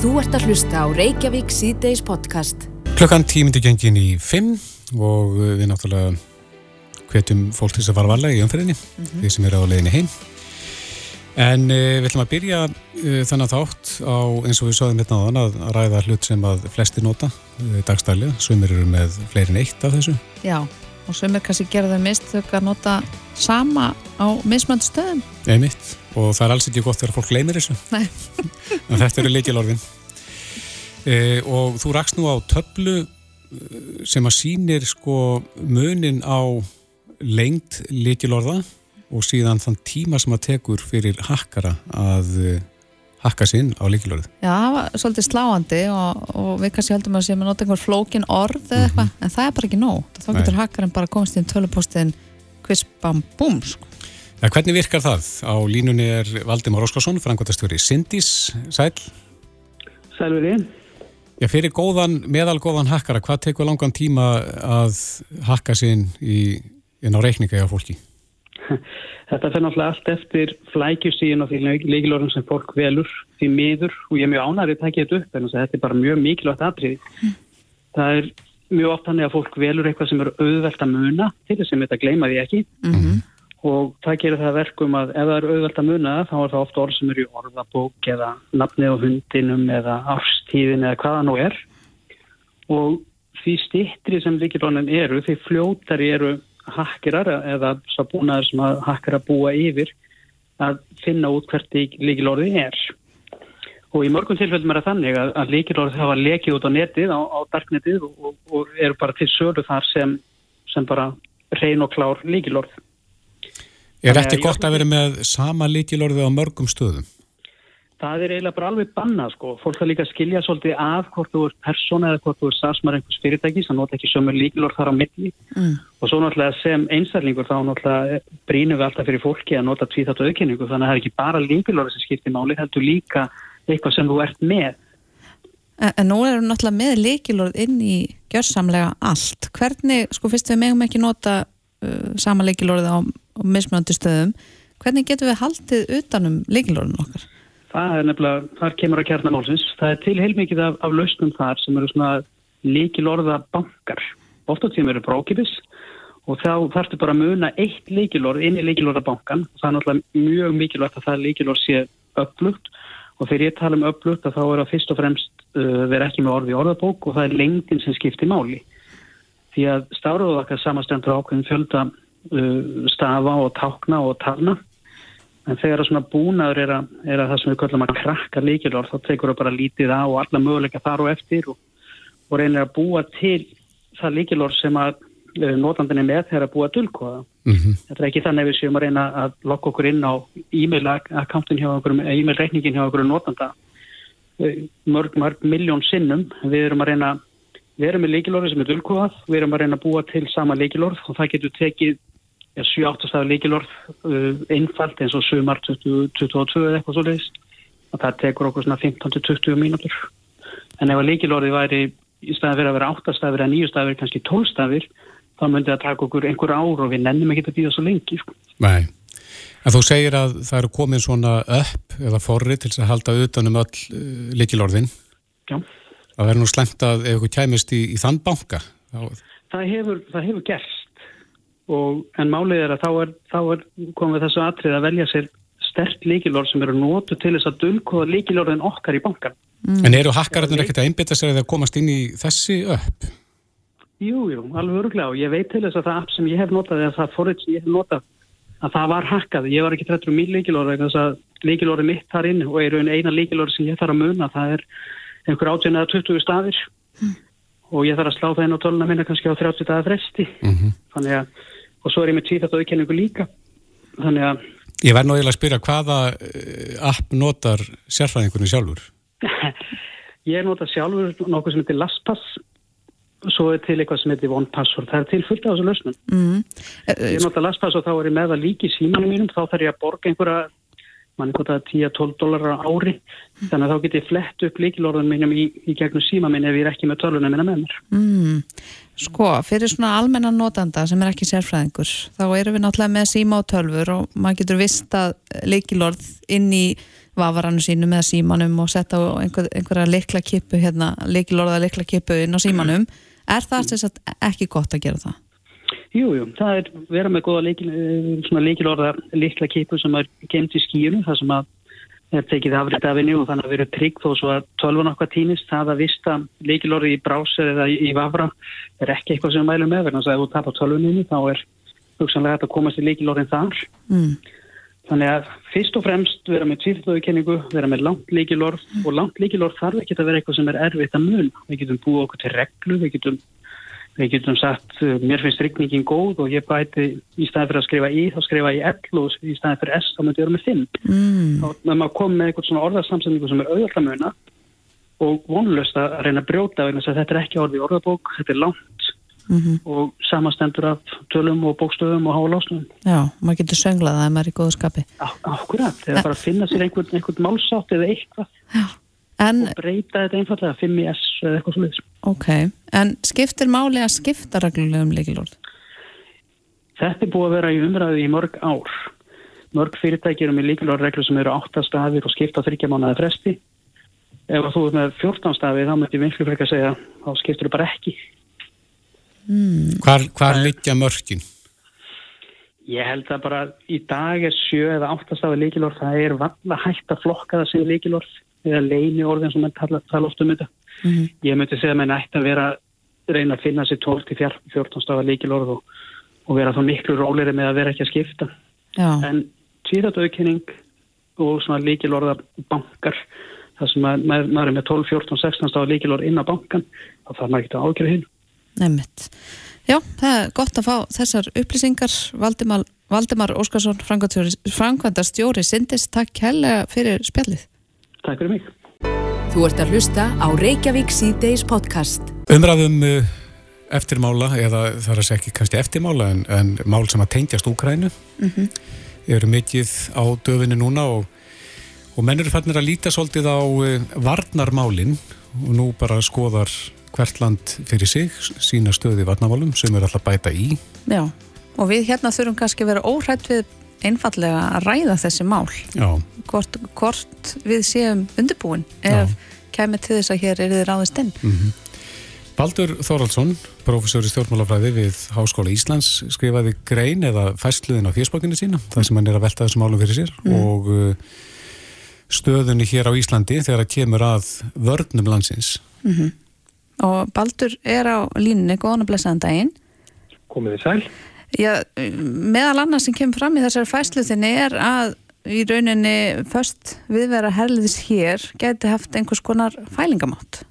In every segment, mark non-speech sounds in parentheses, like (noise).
Þú ert að hlusta á Reykjavík síðdeis podcast. Klukkan tímindi gengin í 5 og við náttúrulega hvetjum fólk til þess að fara varlega í umferðinni, mm -hmm. því sem eru á leiðinni heim. En uh, við ætlum að byrja uh, þennan þátt á eins og við sáðum hérna á þann að ræða hlut sem að flesti nota uh, dagstæli, svömmir eru með fleirin eitt af þessu. Já, og svömmir kannski gerða þau mist þau að nota sama á mismönd stöðum. Nei mitt, og það er alls ekki gott þegar fólk leimir þessu. En þetta eru leikilorðin. Og þú rakst nú á töflu sem að sínir sko munin á lengt leikilorða og síðan þann tíma sem að tekur fyrir hakkara að hakka sinn á leikilorðu. Já, svolítið sláandi og, og við kannski heldum að séum að nota einhver flókin orð eða eitthvað, mm -hmm. en það er bara ekki nóg. Þá getur hakkarinn bara komast í tölupostin kvispam búm, sko. Ja, hvernig virkar það? Á línunni er Valdimár Óskarsson, frangværtastjóri Sindís, sæl. Sælverið. Já, fyrir góðan, meðalgóðan hakkara, hvað tekur langan tíma að hakka sinn í, inn á reikninga hjá fólki? Þetta fyrir náttúrulega allt eftir flækjusíðin og því leikilorðum sem fólk velur því miður og ég er mjög ánærið að taka þetta upp en þetta er bara mjög mikilvægt aðrið. Mm. Það er mjög oft hannig að fólk velur eitthvað sem er auðvelt að muna til þess að þetta gleyma því ekki mm -hmm. Og það gerir það verkum að ef það er auðvelt að muna þá er það ofta orð sem eru í orðabók eða nafnið á hundinum eða árstíðin eða hvaða nú er og því stittri sem leikilorðin eru því fljótari eru hakkerar eða svo búnaður sem að hakkera búa yfir að finna út hvert líkilorði er. Og í mörgum tilfellum er það þannig að, að líkilorði hafa lekið út á netið, á, á darknetið og, og, og eru bara til sölu þar sem, sem bara reyn og klár líkilorð. Er þetta gott að vera með sama líkilorði á mörgum stöðum? Það er eiginlega bara alveg banna sko. Fólk það líka að skilja svolítið af hvort þú er persóna eða hvort þú er sasmar einhvers fyrirtæki sem nota ekki sömur líkilorð þar á milli mm. og svo náttúrulega sem einsærlingur þá náttúrulega brínum við alltaf fyrir fólki að nota tvíþátt auðkynningu þannig að það er ekki bara líkilorð sem skiptir máli, heldur líka eitthvað sem þú ert með. En, nú erum við náttúrulega með líkilorð inn í gjörsamlega allt. Hvernig, sko fyrst við megum ekki nota uh, sama líkilorð á, á mismunandi stöðum, hvernig getum við haldið utanum líkilorðin okkar? Það er nefnilega, þar kemur að kjarna málsins. Það er til heilmikið af, af lausnum þar sem eru svona líkilorða bankar. Ofta tíma eru brókipis og þá þarfstu bara að muna eitt líkilorð inn í líkilorða bankan. Það er náttúrulega mjög mikilvægt að það líkilorð sé upplugt og þegar ég tala um upplugt þá er það fyrst og fremst uh, verið ekki með orði orðabók og það er lengdin sem skiptir máli. Því að stáruðokkar samastendur ákveðin fjölda stafa og tákna og talna En þegar svona búnaður er að, er að það sem við kallum að krakka líkilorð, þá tekur það bara lítið á og alla möguleika þar og eftir og, og reynir að búa til það líkilorð sem að uh, notandin er með þegar að búa dulkóða. Mm -hmm. Þetta er ekki þannig að við séum að reyna að lokka okkur inn á e-mail-akkántin hjá okkur, e-mail-reikningin hjá okkur notanda uh, mörg, mörg miljón sinnum. Við erum að reyna, við erum með líkilorði sem er dulkóðað, við erum að reyna að búa til sama líkilorð og það getur tekið 7-8 stafir líkilorð uh, einfalt eins og sumar 2022 eða eitthvað svo leiðis og það tekur okkur svona 15-20 mínútur. En ef að líkilorði væri í staðan fyrir að vera 8 stafir eða 9 stafir, kannski 12 stafir þá myndi það taka okkur einhver ár og við nennum ekki að býða svo lengi sko. Nei, en þú segir að það eru komin svona upp eða forri til að halda utanum öll uh, líkilorðin Já. Það verður nú slemt að ef ykkur kæmist í, í þann banka þá... það, hefur, það hefur gerst og, en málið er að þá er, þá er komið þessu atrið að velja sér stert líkilorð sem eru nótu til þess að dulkoða líkilorðin okkar í bankan. Mm. En eru hakkararnir ekkert að einbita sér að það komast inn í þessi upp? Jú, jú, alveg öruglega og ég veit til þess að það app sem ég hef notað eða það forrið sem ég hef notað að það var hakkað. Ég var ekki trættur um mín líkilorð eða þess að líkilorði mitt þar inn og er eina líkilorð sem ég þarf að muna það er einhver átjörn eða 20 staðir mm. og ég þarf að slá það inn á töluna minna kannski á 30 dagar fresti. Mm -hmm. Þannig að og svo er ég með tvíþátt auðkenningu líka. Þannig að Ég verð nú eiginlega að spyrja hvaða eh, app notar sérfræðingunni sjálfur? (laughs) ég notar sjálfur nokkuð sem heitir LastPass. Og svo er til eitthvað sem heitir OnePassword. Það er til fullt af þessu lausnum. Mm. Ég notar LastPass og þá er ég með að líki símanum mínum. Þá þarf ég að borga einhverja mann er það 10-12 dólar á ári þannig að þá get ég flett upp líkilorðan mínum í, í gegnum síma minn ef ég er ekki með tölvuna minna með mér Mm. Sko, fyrir svona almennan notanda sem er ekki sérfræðingur, þá erum við náttúrulega með síma og tölfur og maður getur vista leikilorð inn í vafarannu sínum eða símanum og setja á einhver, einhverja leikla kipu hérna, leikilorða leikla kipu inn á símanum. Er það sagt ekki gott að gera það? Jú, jú, það er vera með góða leikil, eh, leikilorða líkla kipu sem er gemt í skíunum, það sem að er tekið afrið af henni og þannig að vera trygg þó svo að tölvun okkar týnist, það að vista leikilorði í brásir eða í, vafra er ekki eitthvað sem mælum með, þess að ef þú tapar tölvuninni þá er hugsanlega hægt að komast í leikilorðin þar. Mm. Þannig að fyrst og fremst vera með tvíþjóðukenningu, vera með langt leikilorð og langt leikilorð þarf ekki að vera eitthvað sem er erfitt að mun. Við getum búið okkur til reglu, við getum við getum sagt, uh, mér finnst rigningin góð og ég bæti í staði fyrir að skrifa í, þá skrifa ég L og í staði fyrir S þá myndi ég vera með 5. Mm. Þá er maður komið með eitthvað svona orðarsamsendingu sem er auðvitað að muna og vonlust að reyna að brjóta vegna þess að þetta er ekki orði orðabók, þetta er langt Mm og samastendur af tölum og bókstöðum og hálásnum. Já, maður getur sönglað ef maður er í góðu skapi. Akkurat, þegar bara að finna sér einhvern, einhvern málsátt eða eitthvað En, og breyta þetta einfallega 5 í S eða eitthvað svona. ok, en skiptir máli að skipta reglulega um leikilorð? Þetta er búið að vera í umræðu í mörg ár. Mörg fyrirtæki eru með líkilorðreglu sem eru 8 stafir og skipta þryggja mánuði fresti. Ef þú er með 14 stafir þá myndi vinslu frekar að segja þá skiptur þú bara ekki. Hvar, hvar liggja mörkin? Ég held að bara í dag er 7 eða 8 stafir líkilorð það er valla hægt að flokka það sem líkilorð eða leini orðin sem mann tala, tala oft um þetta. Mm Ég myndi segja að mann ætti að vera reyna að finna sér 12 til 14 stafir líkilorð og, og vera þá miklu róleri með að vera ekki að skipta. Já, En tvíðatauðkenning og svona líkilorða bankar, það sem að, maður, maður er með 12, 14, 16 stáð líkilorð inn á bankan, þá þarf maður ekki að ágjöra hinn. nefnitt. Já, það er gott að fá þessar upplýsingar. Valdimar, Valdimar Óskarsson, framkvæmdastjóri Sindis, takk helga fyrir spjallið. Takk fyrir mig. Þú ert að hlusta á Reykjavík C-Days podcast. Umræðum uh, eftirmála, eða það er að segja ekki kannski eftirmála, en, en mál sem að tengjast Úkrænu eru mikið á döfinni núna og, og menn eru fannir að líta svolítið á uh, varnarmálin og nú bara skoðar hvert land fyrir sig, sína stöði varnarmálum sem er alltaf bæta í. Já, og við hérna þurfum kannski að vera óhrætt við einfallega að ræða þessi mál. Já, Hvort, hvort við séum undirbúin ef kemur til þess að hér er þið ráðist inn. Baldur Þoraldsson, professor í stjórnmálafræði við Háskóla Íslands, skrifaði grein eða fæsluðin á fjörsbókinu sína, þar sem hann er að velta þessum málum fyrir sér og uh, stöðunni hér á Íslandi þegar að kemur að vörnum landsins. Og Baldur er á línunni, góðan og blessaðan daginn. komið þið sæl. Já, meðal annars sem kemur fram í þessari fæsluðinni er að í rauninni först viðvera herliðis hér geti haft einhvers konar fælingamátt.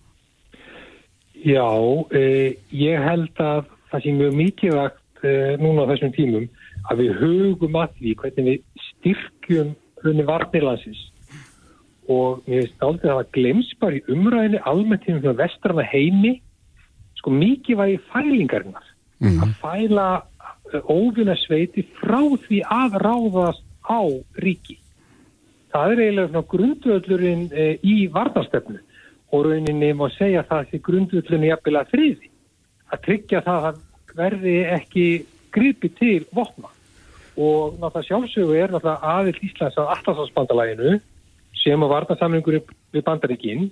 Já, eh, ég held að það sé mjög mikilvægt eh, núna á þessum tímum að við hugum að því hvernig við styrkjum hrunni varnirlandsins og mér finnst aldrei að það glems bara í umræðinni almennt um vestrana heimi sko mikilvægi fælingarinnar. Að fæla óvinna sveiti frá því að ráðast á ríki. Það er eiginlega grundvöldurinn e, í varnarstefnu og rauninni má segja að það sé grundvöldurinn jafnvel að friði. Að tryggja það að verði ekki gripi til vopna. Og náttúrulega sjálfsögu er náttúrulega aðild Íslands að Atlasafsbandalæginu sem að varnarsamlingur við bandaríkinn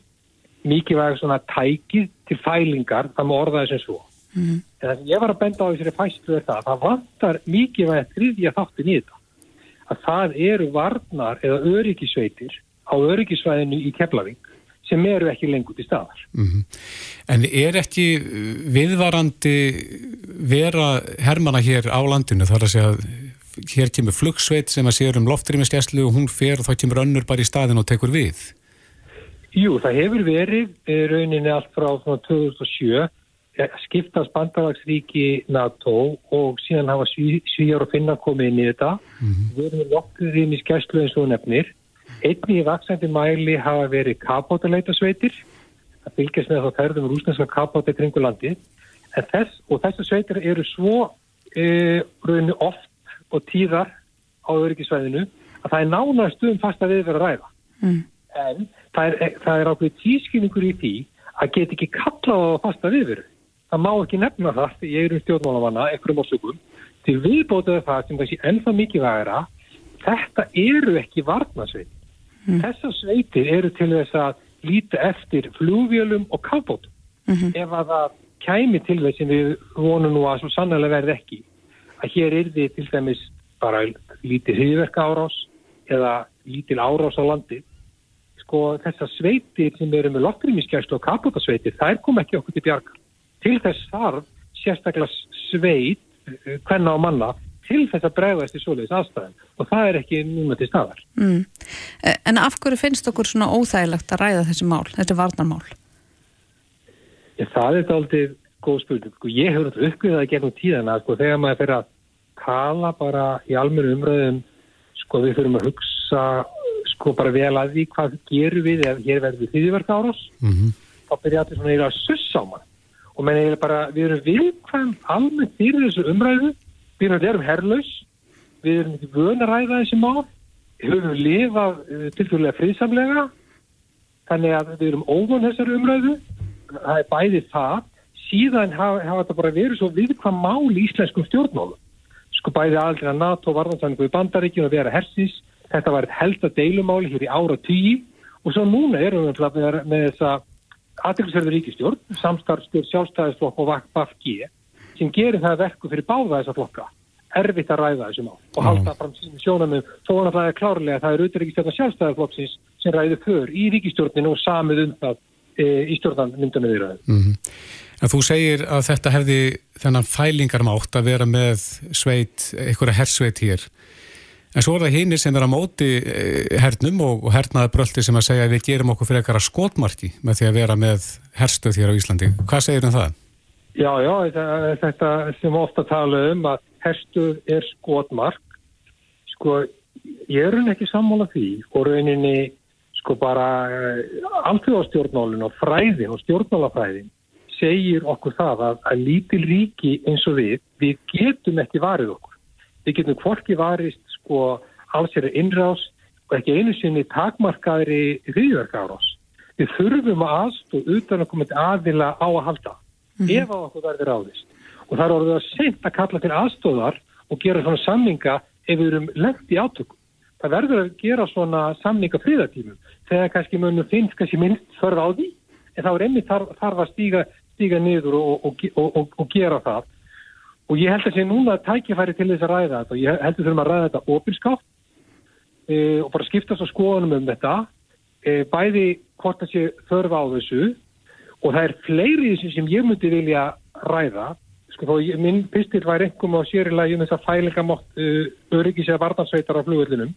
mikið var svona tækið til fælingar, það má orða þessum svo. Mm. En ég var að benda á þessari fæstu það, það vantar mikið að þriðja þáttin í þetta. Að það eru varnar eða öryggisveitir á öryggisvæðinu í Keflavík sem eru ekki lengur til staðar. En er ekki viðvarandi vera hermana hér á landinu þar að segja að hér kemur flugsveit sem að séur um loftrýmiskeslu og hún fer og þá kemur önnur bara í staðin og tekur við? Jú, það hefur verið eh, rauninni allt frá svona 2007 eh, skiptast bandalagsríki NATO og síðan hafa sví, svíjar og finna komið inn í þetta. Við erum með loftrýmiskeslu eins og nefnir. Einni í vaksandi mæli hafa verið kapátaleitasveitir að fylgjast með þá ferðum rúsneska kapáta kringu landi en þess, og þessu sveitir eru svo e, rauninni oft og tíðar á öryggisvæðinu að það er nánast um fasta viðverð að ræða. Mm. En það er, það er ákveð tískinningur í því að geta ekki kallað á fasta viðverð. Það má ekki nefna það, ég er um stjórnmálamanna, ekkurum ásökum, til viðbótaðu það sem sé ennþá mikið vægra, þetta eru ekki varnasveit. Mm. Þessar sveitir eru til þess að líta eftir flugvélum og kafbótum. Mhm. Ef að það kæmi til þess sem við vonum nú að svo sannlega verði ekki, að hér er þið til dæmis bara lítið hriðverka árás eða lítil árás á landi, sko þessar sveitir sem eru með loftrýmiskjærslu og kafbótasveitir, þær kom ekki okkur til bjarga. Til þess þarf sérstaklega sveit, hvenna og manna, til þess að bregðast í svoleiðis aðstæðan og það er ekki núna til staðar. Mm. Eh, En af hverju finnst okkur svona óþægilegt að ræða þessi mál, þessi varnarmál? Ég, það er aldrei góð spurning. Sko, ég hefur þetta uppgöðað að gera um tíðana sko, þegar maður fyrir að tala bara í almennu umröðum sko við fyrir að hugsa sko bara vel að því hvað gerum við ef hér verður þýðiverk árás Mhm. þá byrja allir svona að sussa á mann og menn eiginlega bara við erum viðkvæm almennt fyrir þessu umræðu. Við erum, herlaus. Við erum ekki vön að ræða þessi mál. Við höfum lifað uh, tilfjóðlega friðsamlega. Þannig að við erum óvan þessari umræðu. Það er bæði það. Síðan hafa, hafa þetta bara verið svo viðkvæm mál í íslenskum stjórnmálum. Sko bæði aldrei að NATO varðansanningu í bandaríkjum að vera hersins þetta var eitt helsta deilumáli hér í ára tíu. Og svo núna erum við með þessa aðeinsverður ríkistjórn, samstarfstjórn sjálfstæðisflokk og VAFG sem gerir það verku fyrir báða þessa flokka erfitt að ræða þessu mál og halda fram sínum sjónamum þó er náttúrulega klárlega að það er auðvitaðríkistjórn sjálfstæðisflokksins sem ræði för í ríkistjórninu og samið um það e, í stjórnan myndunum viðræðu. Mhm. En þú segir að þetta hefði þennan fælingarmátt að vera með sveit, einhverja hersveit hér. En svo er það hinnir sem er á móti eh, hernum og, hernaði bröldi sem að segja að við gerum okkur fyrir eitthvað skotmarki með því að vera með herstöð hér á Íslandi. Hvað segir um það? Já, já, þetta, sem ofta tala um að herstuð er skotmark sko, ég er hún ekki sammála því og rauninni sko bara alþjóðastjórnmálun og fræðin og stjórnmálafræðin segir okkur það að, að lítil ríki eins og við, við getum ekki varið okkur. Við getum hvorki varist sko alls er innrás og ekki einu sinni takmarkaðri hriðverkárás. Við þurfum að aðstóð utan að koma til aðila á að halda ef að okkur verður ráðist. Og það er orðið að seint að kalla til aðstóðar og gera svona samninga ef við erum lengt í átökum. Það verður að gera svona samninga fríðartímum þegar kannski munum finnst kannski minnst þörf á því en þá er einmitt þarf, þarf að stíga, stíga niður og, og, og, og gera það. Og ég held að sé núna tækifæri til þess að ræða þetta. Og ég held að þurfum að ræða þetta opinskátt e, og bara skiptast á skoðunum um þetta e, bæði hvort það sé þörf á þessu og það er fleiri þessu sem ég myndi vilja ræða. Sko þó ég, minn pistil var einhverjum á sérilagi um þess að fælingamátt uh, öryggis eða varnarsveitar á flugvöldunum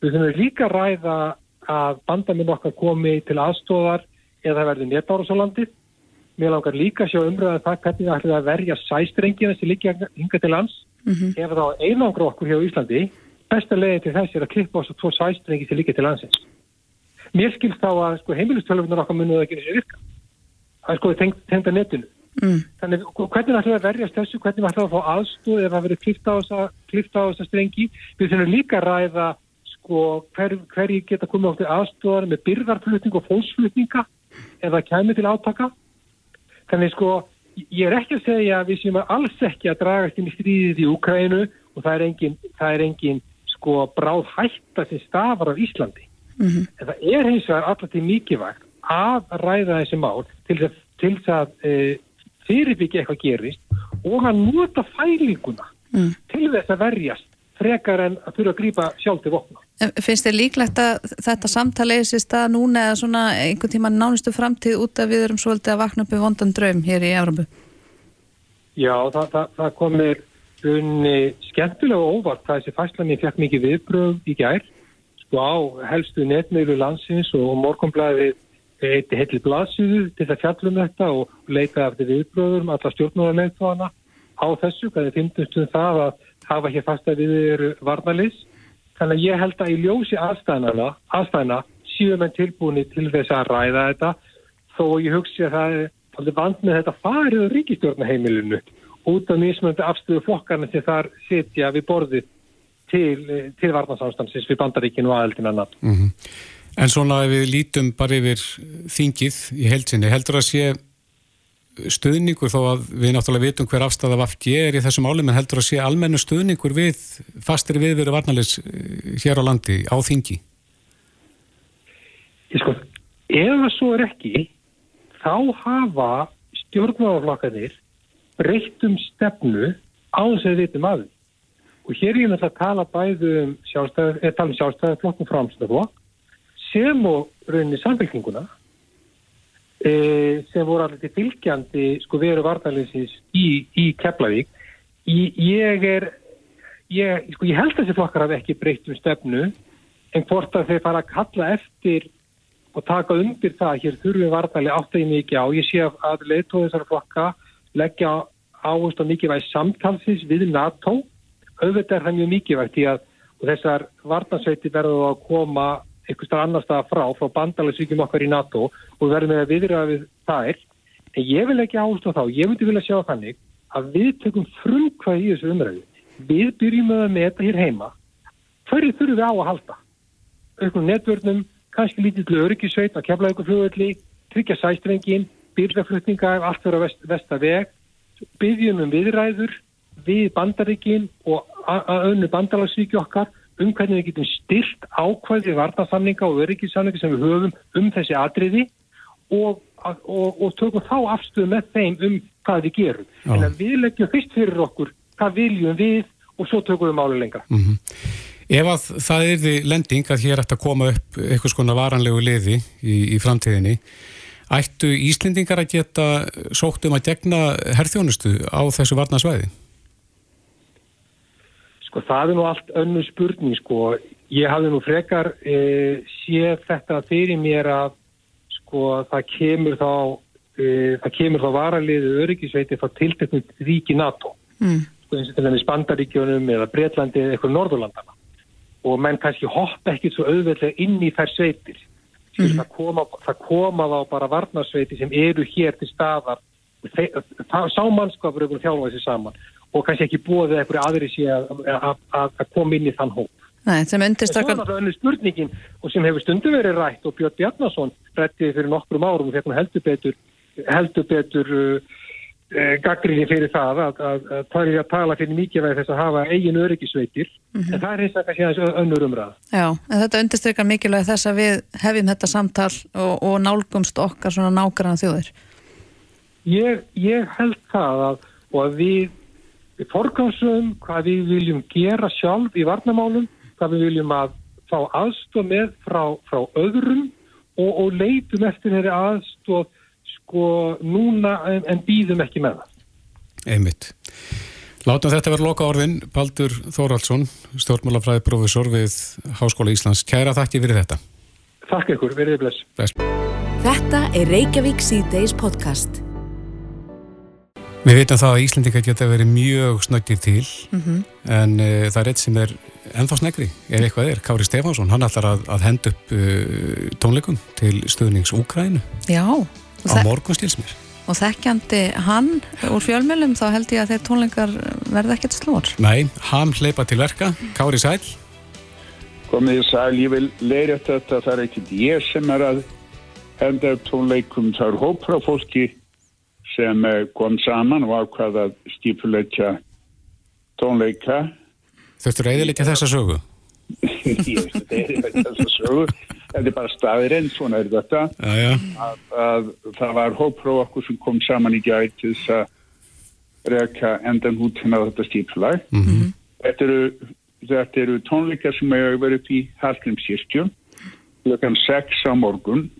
við þurfum líka að ræða að bandaminn okkar komi til aðstóðar eða það verði landið mér langar líka að sjá umröða það hvernig það ætlaði að verja sæstrengina sem líka hinga til lands ef þá einangra okkur hér á Íslandi besta leiði til þess er að klippa á þessu tvo sæstrengi sem líka til landsins mér skilst þá að sko, heimilistölfunar okkar munið ekki þessi virka það er sko að netinu Mm. Þannig hvernig ætlum við að verjast þessu, hvernig ætlum við að fá aðstóð ef það verið klifta á þessa, á strengi. Við þurfum líka að ræða sko, hver, hverji geta komið átti aðstóðar með byrðarflutning og fólksflutninga ef það kemur til átaka. Þannig sko, ég er ekki að segja að við séum alls ekki að dragast inn í stríðið í Ukraínu og það er engin, það er engin sko bráð hætta sem stafar af Íslandi. Mhm. En það er hins vegar alltaf til mikilvægt að ræða þessi mál til þess að, til þess að e, fyrirbyggja eitthvað gerist og að nota fælinguna Mm. til þess að verjast frekar en að þurfa að grípa sjálf til vopna. Finnst þér líklegt að þetta samtali eða sér stað núna eða svona einhvern tíma nánustu framtíð út af við erum svolítið að vakna upp við vondan draum hér í Európu? Já, það, það, það komir unni skemmtilega óvart það þessi fæsla mér fekk mikið viðbröð í gær sko á helstu netmiðlu landsins og morgunblæði eitt heitli blaðsýðu til að fjallum þetta og leita eftir viðbröðum alla stjórnmáðarleittóðana á þessu, þið finnst um það að hafa hér fasta við eru varnalýs. Þannig að ég held að í ljósi aðstæðana, aðstæðana séu menn tilbúinni til þess að ræða þetta þó ég hugsi að það er vand með þetta farið á ríkistjórnaheimilinu út af mismöndi afstöðu flokkarna sem þar setja við borðið til, til varnarsamstansins við bandaríkinu og aðeldina NATO. Mm En svona ef við lítum bara yfir þingið í heilsinni, heldur að sé stuðningur þó að við náttúrulega vitum hver afstæða vafki er í þessum álum en heldur að sé almennu stuðningur við fastir viðveru varnalis hér á landi á þingi? Ég sko, ef það svo er ekki, þá hafa stjórnmáðaflokkanir breytt um stefnu á þess að við vitum aðeins. Og hér er ég með það að tala bæðu um sjálfstæðarflokk og framstæðarflokk sem og rauninni samfélkinguna e, sem voru allir til fylgjandi sko veru vartalinsins í, í Keflavík. Ég er, ég, sko ég held að þessi flokkar hafi ekki breytt um stefnu en hvort að þeir fara að kalla eftir og taka undir það að hér þurfum vartali áttægi mikið á. Ég sé að leiðtóðisar flokka leggja áherslu á mikilvæg samtalsins við NATO. Auðvitað er það mjög mikilvægt í að þessar vartansveiti verður að koma eitthvað starf annar staða frá, frá bandalagsvíkjum okkar í NATO og við verðum með að viðra við þær. En ég vil ekki áherslu á þá, ég myndi vilja sjá þannig að við tökum frumkvæði í þessu umræðu. Við byrjum að meta hér heima. Hverju þurfum við á að halda? Ökkum netvörnum, kannski lítið öryggisveit að kemla ykkur flugvelli, tryggja sæstrengin, byrjaflutninga, allt fyrir að vest, vestaveg, byggjum um viðræður við bandaríkin og önnu bandalagsvíki okkar um hvernig við getum styrt ákvæði varnasamninga og öryggissamninga sem við höfum um þessi atriði og, og, og tökum þá afstöðu með þeim um hvað við gerum. Já. En við leggjum fyrst fyrir okkur hvað viljum við og svo tökum við máli lengra. Mm -hmm. Ef að það er því lending að hér ætti að koma upp eitthvað svona varanlegu liði í, í framtíðinni, ættu Íslendingar að geta sókt um að gegna herþjónustu á þessu varnasvæði? Sko það er nú allt önnu spurning sko. Ég hafði nú frekar e, séð þetta fyrir mér að sko það kemur þá e, það kemur þá varaliðu öryggisveiti frá tilteknum ríki NATO. Mm. Sko eins og til dæmis Bandaríkjónum eða Breitlandi eða eitthvað Norðurlandana. Og menn kannski hoppa ekkit svo auðveldlega inn í þær sveitir. Mm. Það, koma, það koma þá bara varnarsveiti sem eru hér til staðar. Sá mannskapur eru búin að þjálfa þessi saman og kannski ekki búið eða eitthvað aðri sé að koma inn í þann hóp. Nei, sem undirstakar... Það er svona spurningin og sem hefur stundu verið rætt og Björn Bjarnason rættið fyrir nokkrum árum og þetta heldur betur, heldur betur uh, uh, gaggrinni fyrir það að, að, að það er að tala fyrir mikið veið þess að hafa eigin öryggisveitir mm -hmm. en það er eins og kannski aðeins önnur umræða. Já, en þetta undirstakar mikilvæg þess að við hefjum þetta samtal og, og nálgumst okkar svona nákvæmna þjóðir. Ég, ég held það að, og að við forgámsum hvað við viljum gera sjálf í varnamálum, hvað við viljum að fá aðstof með frá, frá öðrum og, og leitum eftir þeirri aðstof sko núna en, en býðum ekki með það. Einmitt. Látum þetta vera loka orðin, Baldur Þóraldsson, stjórnmálafræði profesor við Háskóla Íslands. Kæra þakki fyrir þetta. Takk ykkur, verið bless. bless. Þetta er Reykjavík C-Days podcast. Við veitum það að Íslandika geta verið mjög snöggir til mm -hmm. en uh, það er eitt sem er ennþá snegri, ef eitthvað er, Kári Stefánsson hann ætlar að, að henda upp uh, tónleikum til stuðnings Úkrænu á morgun stilsmir Og þekkjandi hann úr fjölmjölum þá held ég að þeir tónleikar verða ekkert slór Nei, hann hleypa til verka. Kári Sæl. Komið Sæl, ég vil leira þetta það er ekkert ég sem er að henda upp tónleikum, það er hóp frá fólki sem eh, kom saman og ákvaða skipuleikja tónleika. Þurftur reyðilegja þessa sögu? (laughs) Ég er þessa sögu. Þetta er bara staðirinn, svona er þetta. Já, já. Að, að það var hópróf okkur sem kom saman í gæti til þess að reyka endan hútin á þetta skipulag. Mm -hmm. þetta, eru, þetta eru tónleika sem hefur verið upp í Hallgrímskirkju klukkan 6 á morgun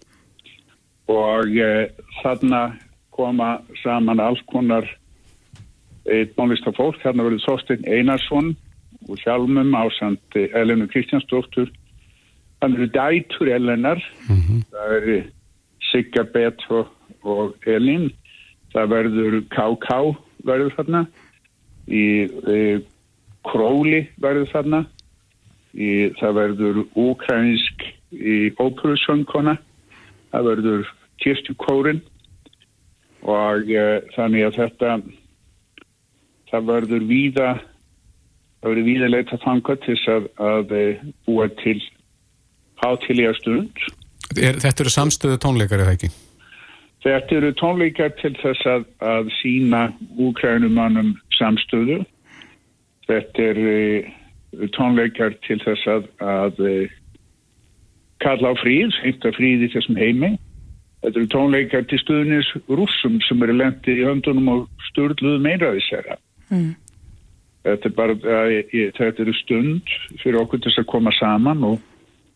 og e, þarna koma saman alls konar tónlistafólk, þarna verður Þorstein Einarsson og sjálfum ásand Elinu Kristjánsdóttur. Hann eru dætur Elinar mm -hmm. það eru Sigga Bett og, og Elin það verður K.K. verður þarna. Í, í Króli verður þarna. Í, það verður Úkrænsk í Óperusöngkona. Það verður Kirstjúkórin og uh, þannig að þetta það verður víða það verið víðilegt að fanga til að, að eh, búa til hátilega stund. Er, þetta eru samstöðu tónleikar eða ekki? Þetta eru tónleikar til þess að, að sína úkrænumannum samstöðu. Þetta eru tónleikar til þess að, að eh, kalla á fríð, heimta fríð í þessum heimi. Þetta eru tónleikar til stuðnis rússum sem eru lendið í höndunum og störluðu meiraðisera. Mm. Þetta er þetta eru stund fyrir okkur til að koma saman og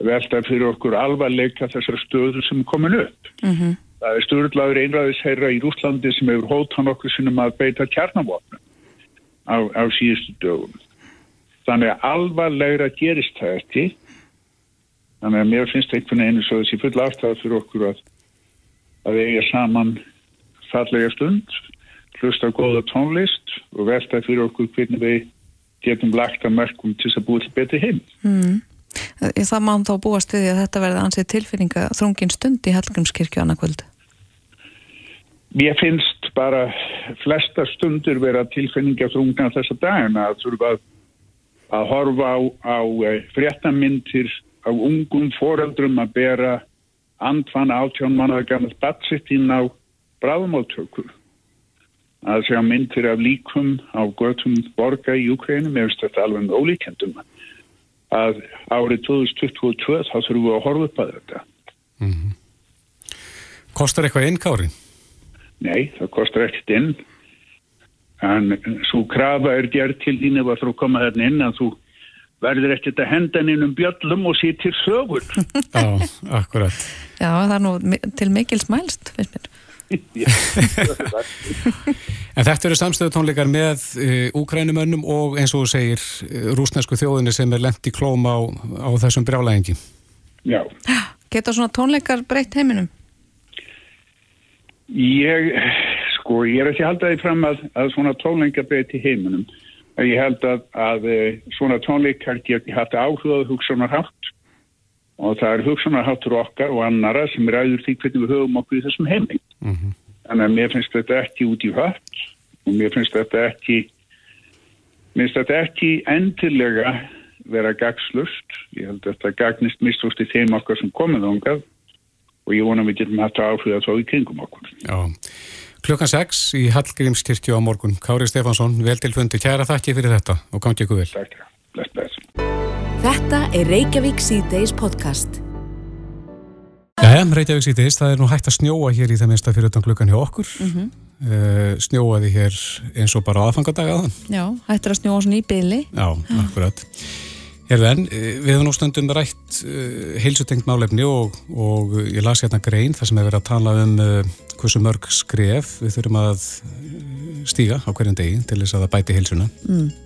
velta fyrir okkur alvarleika þessar stöður sem er komin upp. Mm -hmm. Það er störlaður einræðisherra í Rúslandi sem hefur hóttan okkur sinum að beita kjarnavopnum á, á síðustu dögum. Þannig að alvarlegra gerist það ekki. Þannig að mér finnst einhvern veginn eins og þessi full afstæða fyrir okkur að, að eiga saman fallega stund hlusta góða tónlist og velta fyrir okkur hvernig við getum lagt að mörgum til að búið til betri heim. Mm. Það má þá búast við að þetta verði ansið tilfinninga þrungin stund í Hallgrímskirkju annarkvöldu? Mér finnst bara flesta stundur vera tilfinninga þrungna þessa dagina að þurfa að, að horfa á, á eh, fréttamintir á ungum foreldrum að bera andfann átjón mannaða gammal batsitt inn á bráðmáltökur að sjá myndir af líkum á göttum borga í mér finnst þetta alveg ólíkendum að árið 2022 þá þurfum við að horfa upp að þetta. Mm -hmm. Kostar eitthvað inn, Kári? Nei, það kostar ekkert inn en svo krafa er gerð til þín ef þú koma þarna inn að þú verður ekkert að henda inn um bjöllum og sýtir sögur. (laughs) Já, akkurat. Já, það er nú til mikil smælst, finnst mér. en þetta eru samstöðu tónleikar með uh, úkrænumönnum og eins og þú segir uh, rúsnesku þjóðinni sem er lendt í klóm á, á þessum brjálægingi Já. Geta svona tónleikar breytt heiminum? Ég sko, ég er ekki haldaði fram að, að svona tónleikar breytti heiminum. Ég held að, að eh, svona tónleikar geti haft áhugaðu hugsanarhátt og það er hugsanarháttur okkar og annara sem ræður því hvernig við höfum okkur í þessum heiming. Mm -hmm. Þannig að mér finnst þetta ekki út í hött og mér finnst þetta ekki mér finnst þetta ekki endilega vera gagslust. Ég held að þetta gagnist mistúst í þeim okkar sem komið ángað og ég vona við getum hægt að áfriða þá í kringum okkur. Já. Klukkan 6 í Hallgrímskirkju á morgun. Kári Stefansson, vel til fundi. Kæra þakki fyrir þetta og gangi ykkur vel. Takk, bless. Þetta er Reykjavík C-Days podcast. Jæja, Reykjavík C-Days, það er nú hægt að snjóa hér í það minnsta fyrir utan klukkan hjá okkur. Mm -hmm. uh, snjóaði hér eins og bara aðfangadagaðan. Já, hættir að snjóa svona í byli. Já, akkurat. Hérðan, eh, við hefum nú stundum rætt uh, heilsutengt málefni og, og ég las hérna grein þar sem hefur verið að tala um uh, hversu mörg skref við þurfum að stíga á hverjum degi til þess að það bæti heilsuna. Mm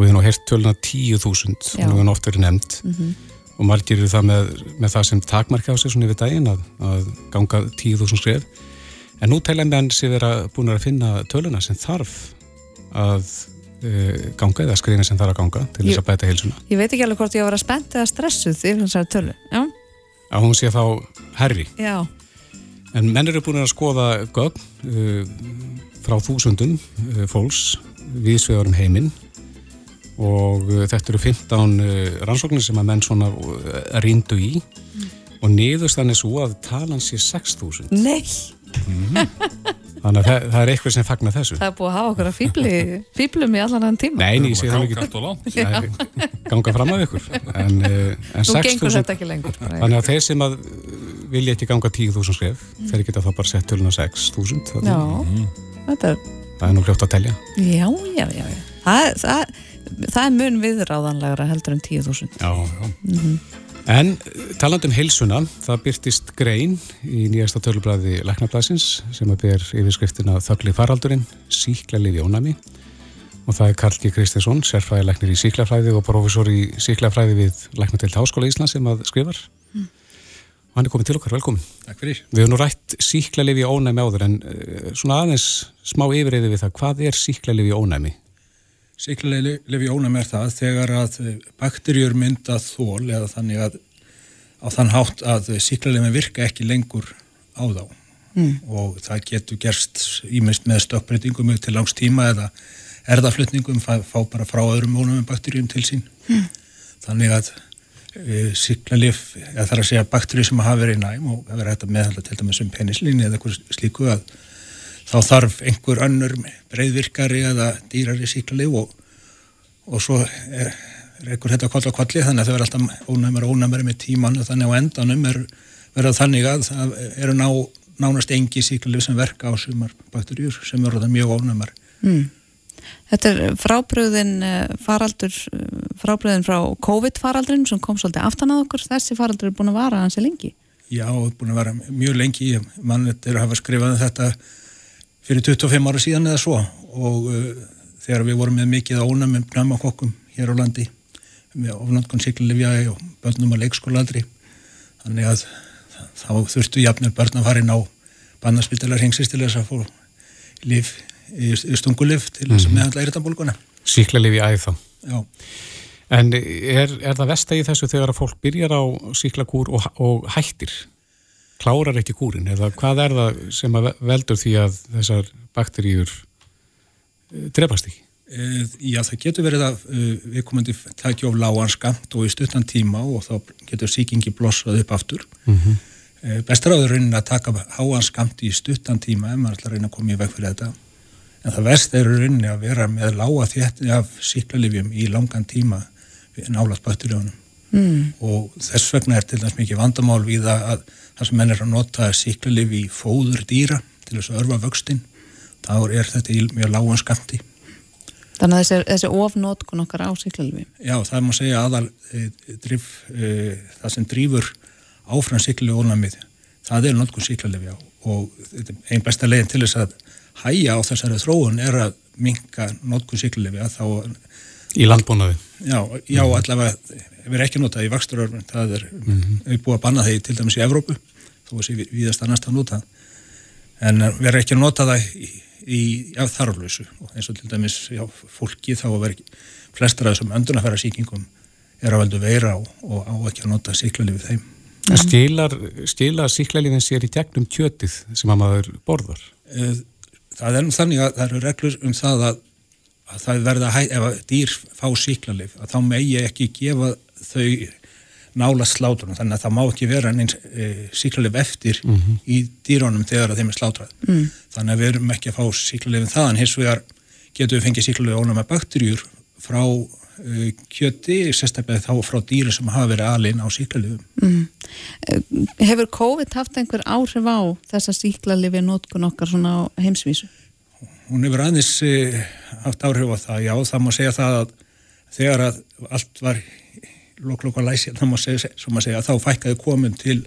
og við hefum hérst töluna 10.000 og hún hefur oft verið nefnd mm -hmm. og margir eru það með, með það sem takmarka á sig svona yfir daginn að, að ganga 10.000 skrif en nú telja menn sér vera búin að finna töluna sem þarf að e, ganga eða skrifina sem þarf að ganga til þess að bæta heilsuna. Ég veit ekki alveg hvort ég var að spennt eða stressuð yfir þessari tölu. Já. Að hún sé þá herri. Já. En menn eru búin að skoða gögn uh, frá þúsundum uh, fólks viðsvegarum heiminn og uh, þetta eru 15 uh, rannsóknir sem að menn svona uh, ríndu í. Mm. og niðurst þannig svo að talan sé 6.000 Nei! Mm. Þannig að það, það er eitthvað sem fagnar þessu. Það er búið að hafa okkur að fýbli, fýblum í allan enn tíma. Nei, ég sé það ekki. ganga fram af ykkur. En, en Nú gengur þetta ekki lengur. Þannig að þeir sem að vilja ekki ganga 10.000 skref mm. þeir geta þá bara sett töluna 6.000 Já, þetta er Það er nú hljótt að telja. Já, já, já. Það, það það er mun viðráðanlegra heldur en 10.000 Já, já mm -hmm. En talandum heilsuna, það byrtist grein í nýjasta tölubræði Læknablasins sem að ber yfirskriftina Þögli faraldurinn, síklarlið í ónami og það er Karl G. Kristinsson sérfræðilegnir í síklarfræði og profesor í síklarfræði við Læknatilt Háskóla Íslands sem að skrifar mm. og hann er komið til okkar, velkomin Takk fyrir Við hefum nú rætt síklarlið í ónæmi áður en uh, svona aðeins smá yfirreyði við það, hvað er síklarlið í ónæmi? Sýklarlefi ónum er það þegar að bakterjur mynda þól eða þannig að á þann hátt að sýklarlefi virka ekki lengur á þá mm. og það getur gerst ímest með stökkbreytingum til langs tíma eða erðaflutningum fá, fá bara frá öðrum ónumum bakterjum til sín mm. þannig að e, síklarlif, eða þarf að segja bakterjur sem hafa verið næm og hafa verið þetta meðhalda til dæmis um penislinni eða eitthvað slíku að þá þarf einhver önnur breyðvirkari eða dýrari síklarlif og, og svo er, er einhver þetta koll á kolli þannig að þau verður alltaf ónæmari og ónæmari með tíman og þannig á endanum er verða þannig að það eru ná, nánast engi síklarlif sem verka á sumar bakterjur sem verður mjög ónæmari mm. Þetta er frábröðin eh, faraldur, frábröðin frá COVID-faraldrin sem kom svolítið aftan að okkur. Þessi faraldur er búin að vara hansi lengi. Já, búin að vara mjög lengi. Mann er að hafa skrifað um þetta fyrir 25 ára síðan eða svo og uh, þegar við vorum með mikið ánum með pneumakokkum hér á landi með ofnáttkunn síklarlifjægi og börnum á leikskólaaldri. Þannig að þá þurftu jafnir börn að fara inn á bannarspítalar hengsist til þess að fóra lif stungulif til þess að mhm. meðhandla eiritabólguna. Síklarlif í æð þá. Já. En er, er það vestægi þessu þegar að fólk byrjar á síklakúr og, og hættir? Klárar ekki kúrin? Eða hvað er það sem veldur því að þessar bakteríur eh, drefast ekki? E, já, það getur verið að e, við komandi takja of lágan skamt og í stuttan tíma og þá getur síkingi blossað upp aftur. Mm -hmm. e, Bestráður raunin að taka háan skamt í stuttan tíma ef maður ætlar að reyna að koma í veg fyrir þetta en það verst er rauninni að vera með lága þéttni af síklarlifjum í langan tíma nálagt bakteríunum mm. og þess vegna er til dæmis mikið vandamál við að það sem menn er að nota síklarlifi í fóður dýra til þess að örfa vöxtin þá er þetta í mjög lágan skamti Þannig að þessi, þessi ofnótkun okkar á síklarlifi Já, það má segja aðal e, drif, e, það sem drýfur áfram síklarlifi það er nótkun síklarlifi og einn besta leginn til þess að hæja á þessari þróun er að minka notkuð síklarlefi að þá... Í landbúnaði? Já, já mm. allavega, erum ekki notað í vaksturörfum, það er mm -hmm. búið að banna þeir til dæmis í Evrópu, þó að sé viðast annars það notað, en erum ekki notað það í, í þarflösu, eins og til dæmis já, fólki þá vera flestar af þessum öndunafæra síkingum er að veldu veira og, og á ekki að nota síklarlefi þeim. Stilar, stilar síklarlefin sér í tegnum kjötið sem að maður borðar? Eh, það er þannig að það eru reglur um það að, að það verða ef að dýr fá síklarleif að þá megi ekki gefa þau nála slátrunum þannig að það má ekki vera eins e, síklarleif eftir mm -hmm. í dýrónum þegar þeim er slátrað mm. þannig að við erum ekki að fá síklarleifin það en hins vegar getum við fengið síklarleif ónum með bakterjur frá e, kjöti, sérstaklega þá frá dýri sem hafa verið alin á síklarleifum mm. Hefur COVID haft einhver áhrif á þessa síklarleifi nótkun okkar svona á heimsvísu? Hún hefur aðeins eh, haft áhrif á það, já, það má segja það að þegar að allt var læsi, þá fækkaði komin til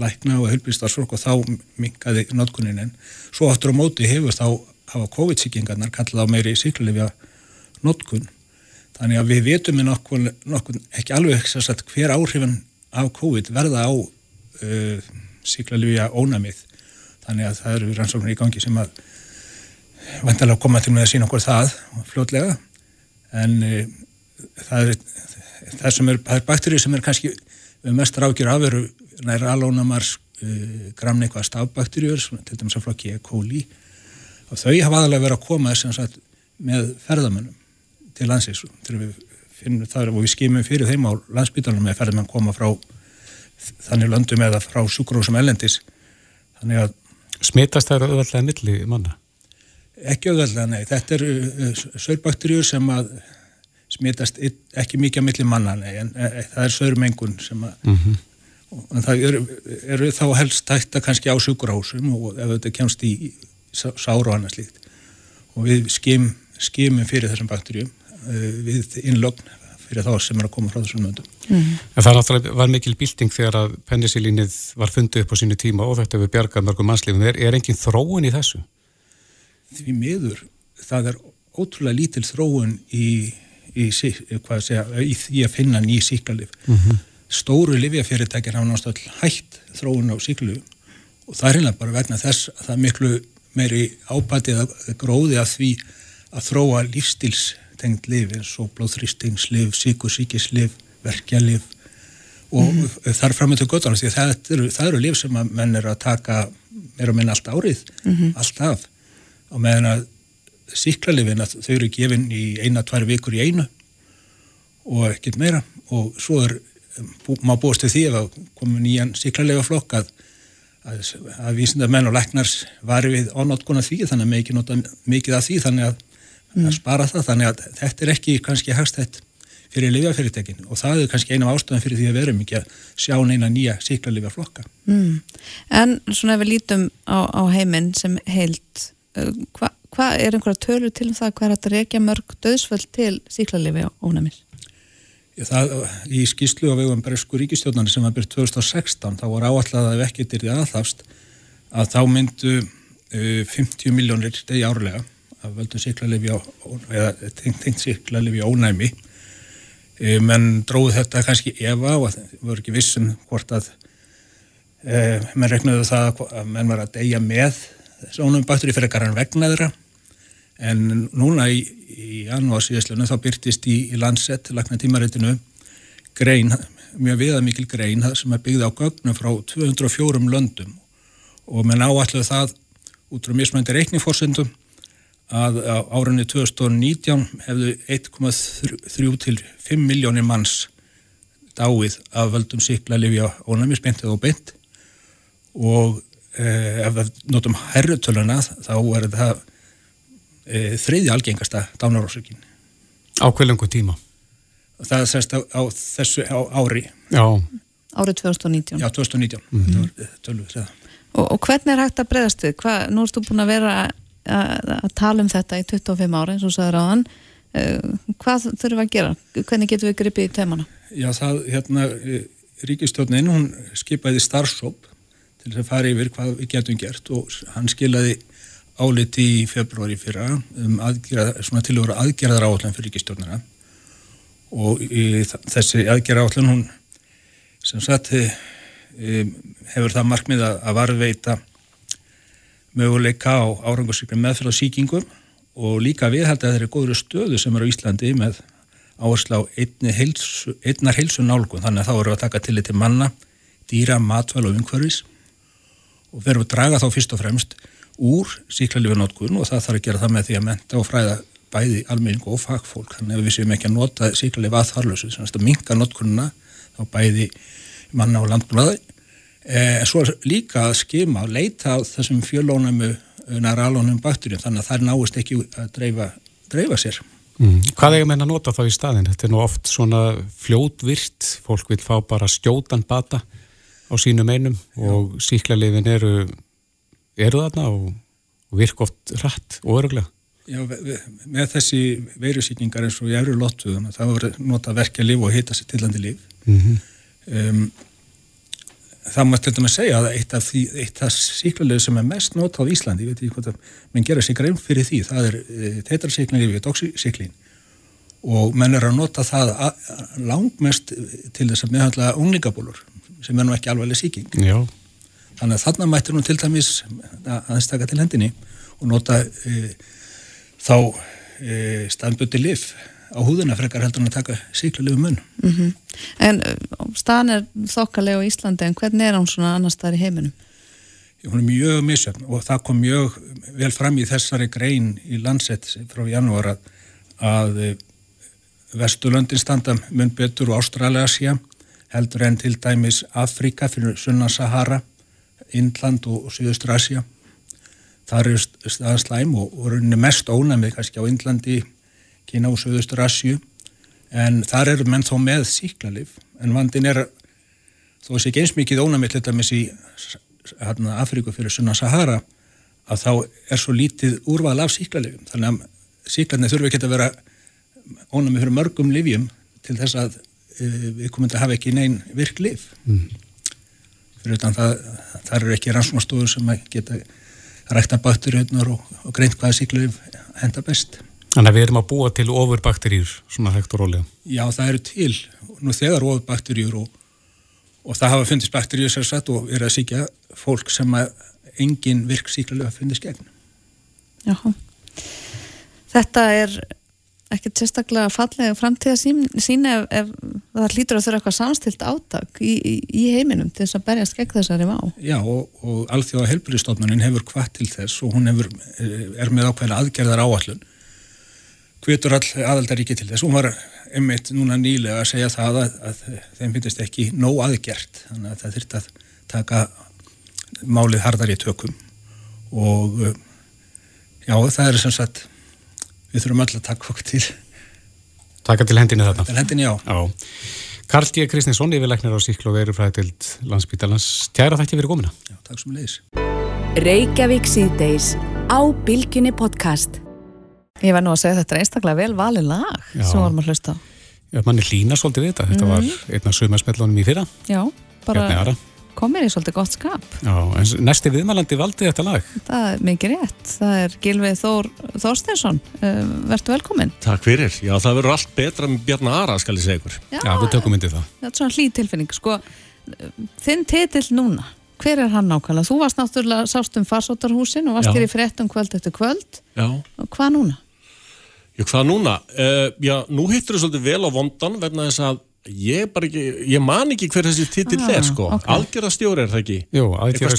lækna og helbistarsfólk og þá minkaði notkunin. En svo aftur á móti hefur þá hafa COVID-sýkingarnar kallað á meiri síklarleifi notkun þannig að við veitum með nokkur, nokkur ekki alveg hver áhrifin af COVID verða á uh, síklarlífja ónamið þannig að það eru rannsóknir í gangi sem að vantilega koma til með að sína okkur það fljótlega. En uh, það er það sem er, það er bakterið sem er kannski mest rákir af eru næra alónamars uh, gramneikvað stafbakterjur til dæmis að flokki E. coli og þau hafa aðalega verið að koma sagt, með ferðamönnum til landsins þegar við finnum það og við skimum fyrir þeim á landsbytarnum með ferðum að koma frá þannig löndum eða frá sjúkurósum ellendis þannig að Smitast það auðvitað milli manna? Ekki auðvitað, nei. Þetta eru uh, sörbakterjur sem að smitast ekki mikið að milli manna, nei, en e, e, það er sörmengun sem að mm -hmm. en það eru, eru þá helst tækta kannski á sjúkurósum og ef þetta kemst í sáru og annað slíkt og við skim, skimum fyrir þessum bakterjum uh, við innlögn fyrir þá sem er að koma frá þessum möndum. Mm. En það náttúrulega var mikil bilding þegar að pennisilínið var fundið upp á sínu tíma og þetta við bjargað mörgum mannslífum. Er, er engin þróun í þessu? Því miður, það er ótrúlega lítil þróun í, í, segja, í því að finna nýj síklarlif. Mm -hmm. Stóru livjafyrirtækir hafa náttúrulega hægt þróun á síklarlifum og það er hérna bara vegna þess að það er miklu meiri ábætið að gróði að því að þróa lífstils tengt lif eins og blóðþrýstingslif, síkusíkislif, verkjalif og mm -hmm. þar fram með til göttunum því það eru, það eru lif sem að menn er að taka er að minna allt árið, mm -hmm. allt af og meðan að síklarlifin að þau eru gefin í eina, tvær vikur í einu og ekkert meira og svo er, má búast til því að komu nýjan síklarlifa flokk að, að, að vísindar menn og læknars varu við ánótkona því þannig að mikið nota mikið af því þannig að, mm. að spara það þannig að þetta er ekki kannski hagstætt fyrir lifjafyrirtekin og það er kannski eina ástöðan fyrir því að verum ekki að sjá neina nýja síklarlifja flokka. Mm. En svona ef við lítum á, á heiminn sem heilt, uh, hvað hva er einhverja tölur til um það hvað er að reykja mörg döðsvöld til síklarlifja ónæmis? Það, í skýslu á vegum Bresku ríkistjóðnarni sem var byrjt 2016 þá var áallega að ef ekkert er því aðhafst að þá myndu uh, 50 miljónir degi árlega að völdu síklarlifja eða tengt síklarlifja ónæmi menn dróðu þetta kannski efa og það voru ekki vissum hvort að e, menn regnaðu það að menn var að deyja með sónum baktur í fyrir karan vegna þeirra. En núna í, í janúar síðastlunum þá byrtist í, í landsett lagna tímaréttinu grein, mjög viðamikil grein sem er byggð á gögnum frá 204 löndum. Og menn áalluðu það út frá mismænti reikningforsendum að á árunni 2019 hefðu 1,3 til 5 miljónir manns dáið af völdum síkla lifja ónæmisbeintið og beint. Og ef við notum herrutöluna þá er það eh, þriði algengasta dánarósökin Á hverjum tíma? Það sérst á, á þessu á ári Já Árið 2019 Já, 2019 mm -hmm. og, og hvernig er hægt að breyðast þið? Hvað, nú erstu búin að vera að tala um þetta í 25 ára eins og sagður á hann hvað þurfum við að gera? Hvernig getum við gripið í temana? Já, það, hérna, e, Ríkistjónin, hún skipaði starfsóp til þess að fara yfir hvað við getum gert. Og hann skilaði áliti í februari fyrra um aðgerða, svona til að vera aðgerðar áallan fyrir Ríkistjónina og í, þessi aðgerðar áallan hún sem sagt e, hefur það markmið að, varveita möguleika á árangarsykli meðferð á síkingum og líka viðhald að þeir eru góður stöðu sem eru á Íslandi með áherslu á heilsu, einnar heilsu nálgun þannig að þá eru að taka til þetta manna, dýra, matvæl og umhverfis og verður að draga þá fyrst og fremst úr síklarlifinótkun og það þarf að gera það með því að menta og fræða bæði almenning og fagfólk þannig að við séum ekki að nota síklarlif aðþarlösu þannig að minka nótkununa þá bæði manna og landbúnaði en eh, svo líka að skima og leita á þessum fjölónum naralónum bakturinn þannig að það náist ekki að dreifa, dreifa sér mm. Hvað er meina að nota þá í staðin? Þetta er nú oft svona fljótvirt fólk vil fá bara skjótan bata á sínum einum og síklarlefin eru eru þarna og, og virk oft rætt og öruglega Já, með þessi veirusýkningar eins og ég eru lottuðum þá er nota verkja líf og hita sér tillandi líf mm -hmm. um, það má til dæmis segja að eitt af, því, eitt af síklarlegu sem er mest notað á Íslandi, ég veit ekki hvort að menn gera sig grein fyrir því, það er e, tetrasyklin yfir doxysyklin og menn er að nota það langmest til þess að meðhandla unglingabólur sem er nú ekki alveg síking. Já. Þannig að þarna mættir nú til dæmis aðstaka til hendinni og nota e, þá e, staðnböndi lif á húðuna frekar heldur hann að taka síklarlegu mun. Mm -hmm. En uh, staðan er þokkalega á Íslandi en hvernig er hann svona annar staðar í heiminum? Hún er mjög misjöfn og það kom mjög vel fram í þessari grein í landsett frá janúar að, að eh, Vesturlöndin standa mun betur og Ástralja heldur en til dæmis Afrika fyrir Sunna Sahara, Indland og Suðustur Asja. Það eru staðan slæm og, og mest ónæmið kannski á Indlandi Kína og Suðustur Asju en þar eru menn þó með síklarlif en vandin er þó þessi ekki eins mikið ónamill þetta með sí hérna Afríku fyrir sunna Sahara að þá er svo lítið úrval af síklarlifum þannig að síklarni þurfi ekki að vera ónami fyrir mörgum livjum til þess að við komum að hafa ekki neinn virk liv mm. fyrir utan það það eru ekki rannsónastofur sem að geta rækta bakturjöðnar og, og greint hvaða síklarlif henda best Þannig að við erum að búa til ofurbakteríur svona hægt og rólega. Já, það eru til nú þegar ofurbakteríur og, og það hafa fundist bakteríur sér satt og er að síkja fólk sem að engin virk síklarlega fundist gegn. Já, þetta er ekkert sérstaklega fallega framtíða sín, sín ef, ef það hlýtur að þurfa eitthvað samstilt átak í, í, í heiminum til þess að berjast gegn þessari vá. Já og, og alþjóða helbriðstofnunin hefur hvað til þess og hún hefur, er með ákveðina aðgerðar áallun hvetur all aðaldaríki til þess. Hún var einmitt núna nýlega að segja það að, að þeim finnst ekki nóg aðgjert þannig að það þurft að taka málið hardar í tökum og já það er sem sagt við þurfum alltaf að taka okkur til. Taka til hendinni þarna? Til hendinni, já, já. Karl G. Kristinsson, yfirleiknir á síklu og verufræðild landsbítalans Tjæra þætti fyrir gómina Já, takk sem leiðis Reykjavík síðdeis á Bilginni podcast. Ég var nú að segja þetta er einstaklega vel valið lag Já. sem varum að hlusta á. Já, manni lína svolítið við þetta. Þetta Mhm. var einn af sumarsmellunum í fyrra. Já, bara Ara komir í svolítið gott skap Já, en næsti viðmælandi valdi þetta lag Það er mikið rétt. Það er Gilvið Þór Þorsteinsson. Uh, Vertu velkominn. Takk fyrir, já það verður allt betra með Bjarni Ara skal ég segja ykkur Já, við tökum myndið það Þetta er svona hlý tilfinning. Sko, þinn titill núna, hver er hann nákvæmlega? Þú varst náttúrulega sást um farsóttarhúsin og varst Já. hér í fréttum kvöld eftir kvöld. Já, Og hvað núna? já hvað núna? Uh, já, nú ég ekki, ég man ekki hver þessi titill Ah, er sko, ok. algjörðastjóri er það ekki Jú,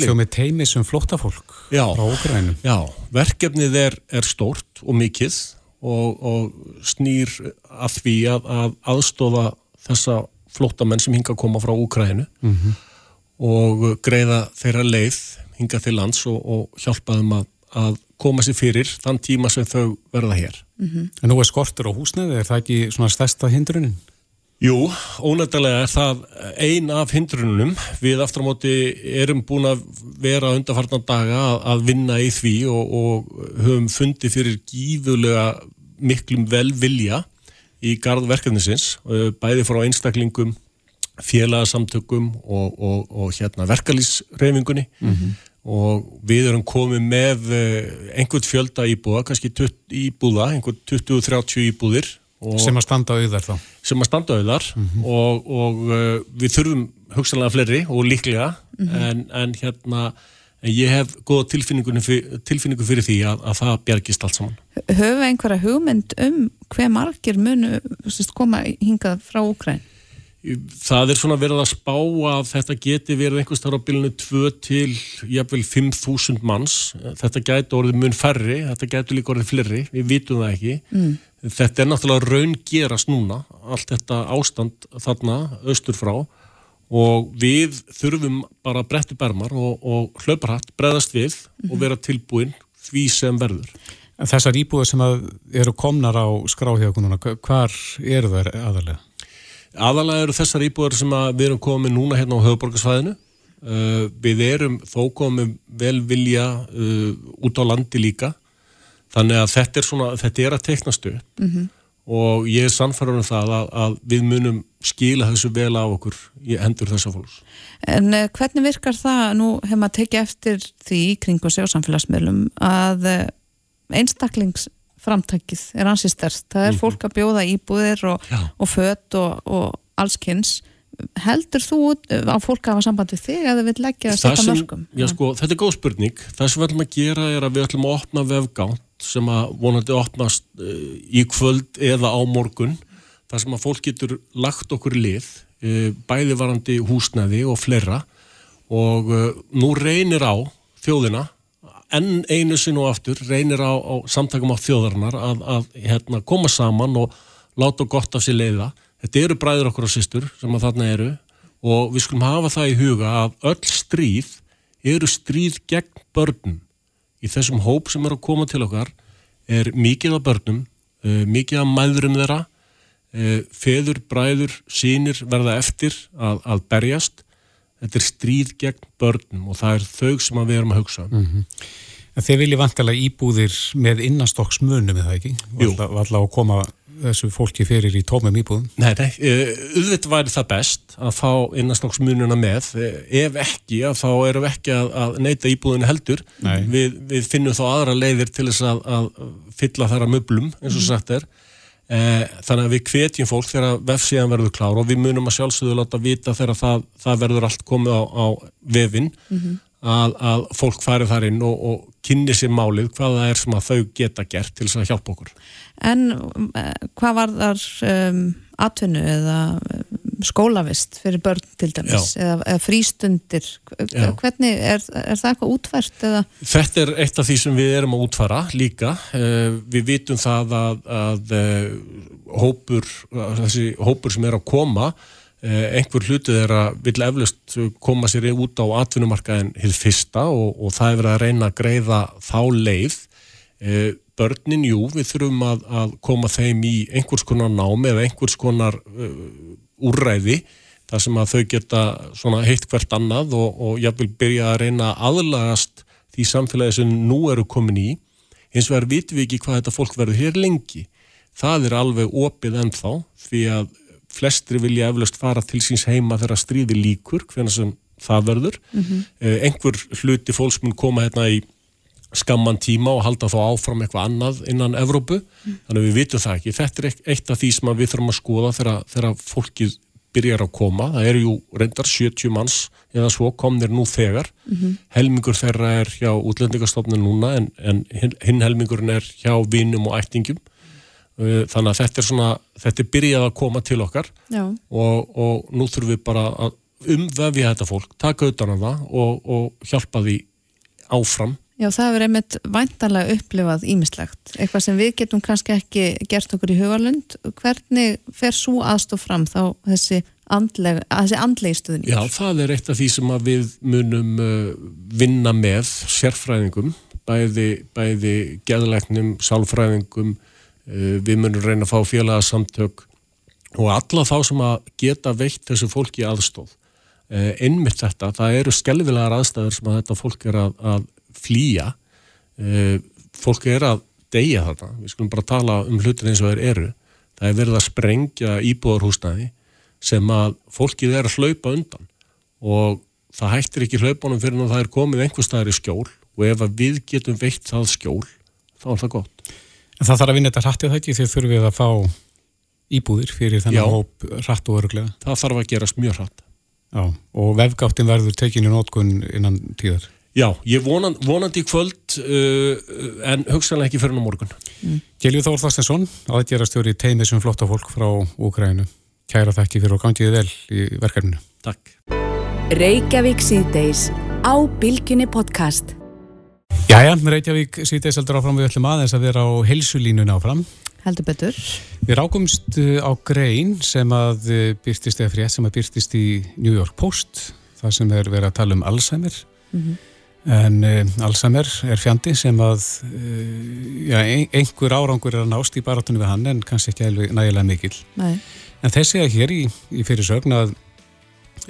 þjó með teimi sem flóttafólk Já. frá Ukraínum Já, verkefnið er, er stórt og mikið og, og snýr að því að, að aðstofa þessa flóttamenn sem hinga að koma frá Úkrænu Mhm. og greiða þeirra leið hinga til lands og, og hjálpa þeim að, að koma sér fyrir þann tíma sem þau verða hér. En nú er skortur á húsnæði, er það ekki svona stærsta hindrunin? Jú, ónættilega er það ein af hindrunum. Við aftur á móti erum búin að vera undarfarnan daga að, að vinna í því og, og höfum fundið fyrir gífulega miklum velvilja í garðverkefnisins, eh, bæði frá einstaklingum, félagsamtökum og, og, og hérna verkalýsreifingunni og við erum komið með eh, einhvern fjölda íbúða, kannski 20 íbúða, einhvern 20-30 íbúðir Sem að standa auðar þá sem að standa auðar og, og uh, við þurfum hugsanlega fleiri og líklega en, en hérna en ég hef góða tilfinningu fyrir, tilfinningu fyrir því að, að það bjargist allt saman. Höfum við einhverja hugmynd um hver margir munu sérst, koma hingað frá Úkræn? Það er svona verið að spá að þetta geti verið einhvers þar á bylunu 2 til jafnvel 5.000 manns. Þetta gæti orðið mun færri, þetta gæti líka orðið fleiri, við vitum það ekki. Mm. Þetta er náttúrulega raun gerast núna, allt þetta ástand þarna, austur frá og við þurfum bara að bretti bermar og, og hlauparhatt, breðast við og vera tilbúin því sem verður. En Þessar íbúður sem eru komnar á skráhjókununa, hvar eru þær aðalega? Aðalega eru þessar íbúðar sem við erum komið núna hérna á höfuborgarsvæðinu. Uh, við erum þó komið vel vilja uh, út á landi líka. Þannig að þetta er, svona, þetta er að teiknast upp og ég er sannfæður um það að, að við munum skila þessu vel á okkur í hendur þessa fólks. En uh, hvernig virkar það, nú hefur maður tekið eftir því í kringu sig á samfélagsmiðlum að uh, einstaklingsframtækið er ansið stærst. Það er fólk að bjóða íbúðir og, og fött og, og allskynns. Heldur þú uh, á fólk að hafa samband við þig þau vil leggja að setja mörgum? Já, sko, þetta er góð spurning. Það sem við ætlum að gera er að við ætlum að opna vefgátt sem að vonandi opnast uh, í kvöld eða á morgun þar sem að fólk getur lagt okkur lið, uh, bæði varandi húsnæði og fleira og nú reynir á þjóðina enn einu sinn og aftur reynir á, á samtakum á þjóðarnar að, að hérna, koma saman og láta gott af sér leiða. Þetta eru bræður okkur og systur sem að þarna eru og við skulum hafa það í huga að öll stríð eru stríð gegn börnum. Í þessum hóp sem er að koma til okkar er mikið af börnum, uh, mikið af mæðurum þeirra, uh, feður, bræður, sínir verða eftir að, að berjast. Þetta er stríð gegn börnum og það er þau sem við erum að hugsa um. En Þeir vilja vantilega íbúðir með innanstokksmunum, er það ekki? Jú. Valla, valla að koma þessu fólki fyrir í tómum íbúðum. Nei, nei, uh, auðvitað væri það best að fá innanstokksmununa með, Eh, ef ekki að þá erum við ekki að, að neyta íbúðinu heldur, við, við finnum þá aðra leiðir til þess að, að fylla þæra möblum, eins og sagt er, uh, þannig að við hvetjum fólk þegar vefsíðan verður klár og við munum að sjálfsögðu láta vita þegar það, það verður allt komið á, á vefin, að, að fólk fari þar inn og, og kynni sér málið hvað það er sem að þau geta gert til þess að hjálpa okkur. En uh, hvað var þar um, atvinnu eða um, skólavist fyrir börn til dæmis eða, eða frístundir Já. hvernig, er, er það eitthvað útvært? Eða? Þetta er eitt af því sem við erum að útfara líka. Uh, við vitum það að, að uh, hópur, þessi hópur sem er að koma Eh, einhver hlutu þeirra vill eflust koma sér út á atvinnumarkaðin hitt fyrsta og, og það er verið að reyna að greiða þá leið. E, börnin, jú, við þurfum að, að koma þeim í einhvers konar námi eða einhvers konar uh, úrræði þar sem að þau geta svona heitt hvert annað og, og ég vil byrja að reyna aðlagast því samfélagi sem nú eru komin í. Eins og verður vitum við ekki hvað þetta fólk verður hér lengi. Það er alveg opið ennþá því að flestri vilja eflaust fara til síns heima þegar stríði líkur, hvernig sem það verður. Mm -hmm. Engur hluti fólks mun koma hérna í skamman tíma og halda þá áfram eitthvað annað innan Evrópu, mm. þannig að við vitum það ekki. Þetta er eitt af því sem við þurfum að skoða þegar, þegar fólkið byrjar að koma. Það eru jú reyndar 70 manns eða svo komnir nú þegar. Mm -hmm. Helmingur þeirra er hjá útlendingastofnun núna en, en hinn helmingurinn er hjá vinum og ættingum Eh, þannig að þetta er svona, þetta er byrjað að koma til okkar og, og nú þurfum við bara að umvefja þetta fólk, taka utan á það og, og hjálpa því áfram. Já, það hefur einmitt væntanlega upplifað ímislegt, eitthvað sem við getum kannski ekki gert okkur í hugalund. Hvernig fer svo aðstof fram þá þessi andleg, andlegi stuðningur? Já, það er eitt af því sem við munum uh, vinna með sérfræðingum, bæði, bæði geðleiknum, sálfræðingum, við munum reyna að fá félagsamtök og alla þá sem að geta veitt þessu fólki aðstóð eh, einmitt þetta, það eru skelvilegar aðstæður sem að þetta fólk er að, að flýja. Eh, fólk er að deyja þarna, við skulum bara tala um hlutin eins og þeir eru. Það er verið að sprengja íbúðarhúsnaði sem að fólkið er að hlaupa undan. Og það hættir ekki hlaupunum fyrir að það er komið einhver staðar í skjól og ef við getum veitt það skjól þá er það gott En það þarf að vinna þetta hratt eða ekki því þurfum við að fá íbúðir fyrir þennan hóp hratt og öruglega. Það þarf að gerast mjög hratt. Já, og vefgáttin verður tekinu nótkun innan tíðar. Já, ég vonan, vonandi í kvöld uh, en hugsanlega ekki fyrir ná morgun. Mm. Gjelju Þór Þorstensson, aðgerastjóri teimið sem flotta fólk frá Úgrænu. Kæra þakki fyrir og gangiði vel í verkefninu. Takk. Jæja, Reykjavík síðdeis heldur áfram við ætlum aðeins að vera á helsulínun áfram. Heldur betur. Við rákumst uh, á grein sem að uh, byrtist eða frétt sem að byrtist í New York Post, það sem er verið að tala um Alzheimer. Mm -hmm. En uh, Alzheimer er fjandi sem að uh, ja, einhver árangur er að nást í barátunni við hann en kannski ekki nægilega mikil. Nei. En þessi að hér í, í fyrirsögn að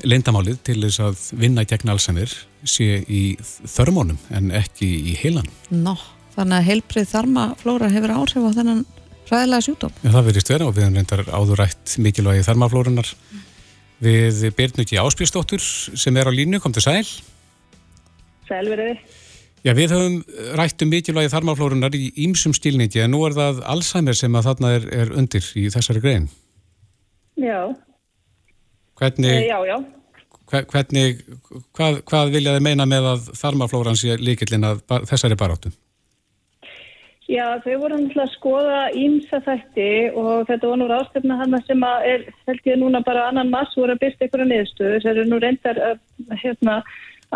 leindamálið til þess að vinna gegn Alzheimer sé í þörmónum en ekki í heilan. Nó, þannig að heilbrið þarmaflóra hefur áhrif á þennan ræðilega sjúkdóm. Já, það verðist vera og við hefum reyndar áðurætt mikilvægi þarmaflórunar mm. við Byrnuki Áspísdóttur sem er á línu, kom til sæl. Sæl verið. Já, við höfum rætt um mikilvægi þarmaflórunar í ímsum stílningi en nú er það Alzheimer sem að þarna er, er undir í þessari grein. Já, Hvernig, eh, já, já. Hvernig, hvað, hvað viljaði meina með að þarmaflóran sé líkillin að þessari baráttu? Já, þau voru náttúrulega að skoða ímsa þætti og þetta var nú ráðstöfna hann sem að er, held ég núna bara annan mass voru að byrsta ykkur á niðurstöðu. Það eru nú reyndar að, hérna,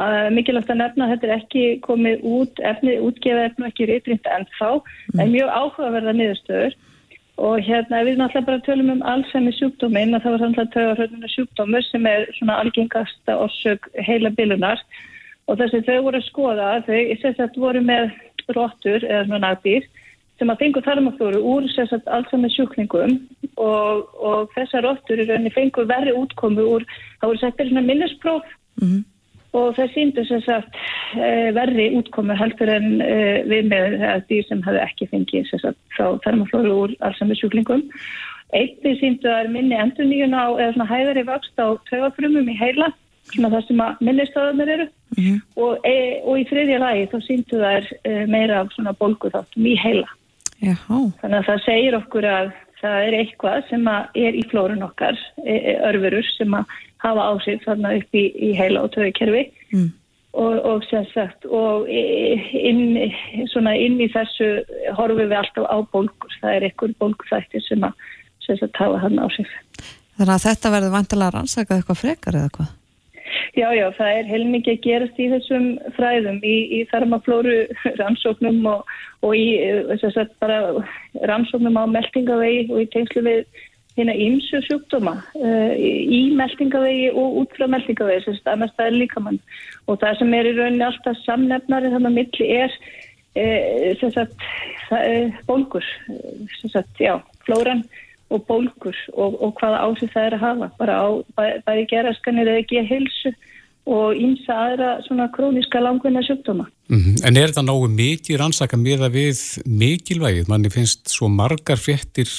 að mikilvægt að nefna að þetta er ekki komið út, efni, útgefa efni ekki reytrind ennþá, mm. en mjög áhugaverða niðurstöður. Og hérna við náttúrulega bara tölum um Alzheimer sjúkdóminn og það var náttúrulega tögarhörnuna sjúkdómur sem er svona algengasta orsök heila bilunar. Og þess að þau voru að skoða, þau sérstaklega voru með róttur eða svona nabýr sem að fengu þarmaflóru úr sérstaklega Alzheimer sjúkningum og, og þessar róttur í rauninni fengu verri útkomu úr, það voru sættir svona minnispróf mm -hmm og það síndu sem sagt eh, verri útkomu heldur en eh, við með því sem hefði ekki fengið sem sagt frá þermaflóru úr allsami sjúklingum. Eittir síndu að minni endur nýjun á eða svona hæðari vakst á tögafrumum í heila, svona það sem að minnistöðunir eru mm -hmm. og, e, og í þriðja lagi þá síndu það er meira af svona bólguþáttum í heila. Jáhá. Þannig að það segir okkur að það er eitthvað sem er í flórun okkar, e, e, örfurur sem að hafa áhrif þarna upp í, í heila og töðukerfi mm. og, og sem sagt og inn, svona inn í þessu horfum við alltaf á bólkur það er einhver bólkþættir sem að sem sagt hafa hann á sig Þannig að þetta verður vantilega rannsakað eitthvað frekar eða hvað? Já, já, það er heilmikið að gerast í þessum fræðum í, í þarmaflóru rannsóknum og, og í sagt, rannsóknum á meldingavegi og í tengslu við hérna ímsu sjúkdóma uh, í meldingavegi og út frá meldingavegi, þess að annars það er líkamann. Og það sem er í rauninni alltaf samnefnari þannig að milli er uh, sagt, uh, bólgur sagt, já, flóran og bólgur og, og hvaða ásið það er að hafa bara á bæði geraskanir eða ekki hilsu og ímsa aðra svona króniska langvinna sjúkdóma. Mm -hmm. En er þetta náðu mikið rannsaka með að við mikilvægið? Manni finnst svo margar fréttir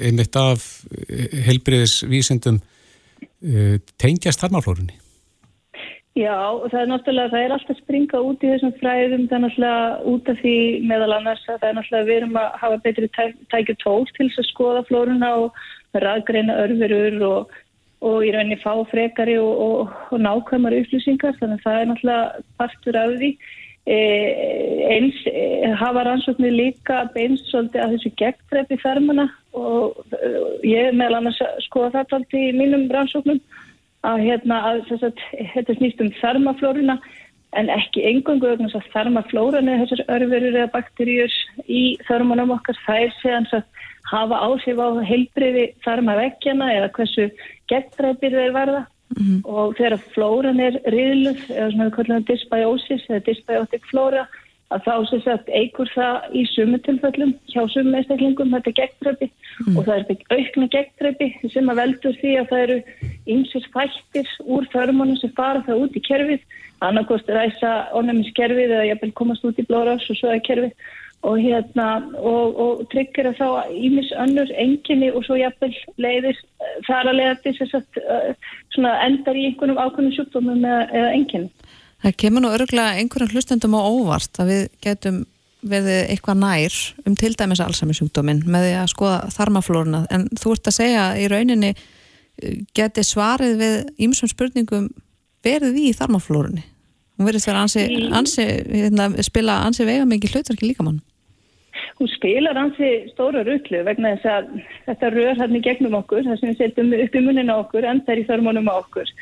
einmitt af helbriðisvísindum uh, tengjast þarmaflórunni? Já, og það er náttúrulega, það er alltaf springa út í þessum fræðum, það er náttúrulega út af því meðal annars að það er náttúrulega við erum að hafa betri tækju tól til þess að skoða flórunna og ræðgreina örfurur og, og í rauninni fá frekari og, og, og nákvæmar upplýsingar, þannig að það er náttúrulega partur af því. E, eins e, hafa rannsóknir líka beins svolítið að þessu gegntrefi þarmana og ég meðal annars skoða þetta alltaf í mínum rannsóknum að hérna að þetta snýst um þarmaflóruna en ekki engungu þess að þarmaflóruna þessar örfurur eða bakteríur í þarmanum okkar þær séðan að hafa áhrif á heilbriði þarmavekkjana eða hversu gegntræpir þeir varða mm -hmm. og þegar flóran er riðluð eða svona við kallum það dysbiosis eða dysbiotic flóra að þá sem sagt eigur það í sumutilföllum hjá sumum einstaklingunum þetta gegntræpi mm. og það er aukna gegntræpi sem að veldur því að það eru ymsir fættir úr förmónum sem fara það út í kerfið annarkost ræsa ónæmiskerfið eða jafnvel komast út í blóðrás og svo er kerfið og hérna og, og tryggir að þá ímis önnur enginni og svo jafnvel leiðir þar að leiða þess að endar í einhvernum ákveðnum sjúkdómum eða, eða enginni. Það kemur nú örgulega einhverjum hlustendum á óvart að við getum verið eitthvað nær um til dæmis allsaminsjúkdóminn með því að skoða þarmaflóruna. En þú ert að segja í rauninni eh, geti svarið við ímsum spurningum verið í þarmaflórunni? Hún verið að ansi, ansi, hérna, spila ansi vega mikið hlutverki líkamann Hún spilar ansi stóra rullu vegna þess að þetta rör hérna gegnum okkur það sem við setjum upp í munina okkur en það er í þörmónum okkur.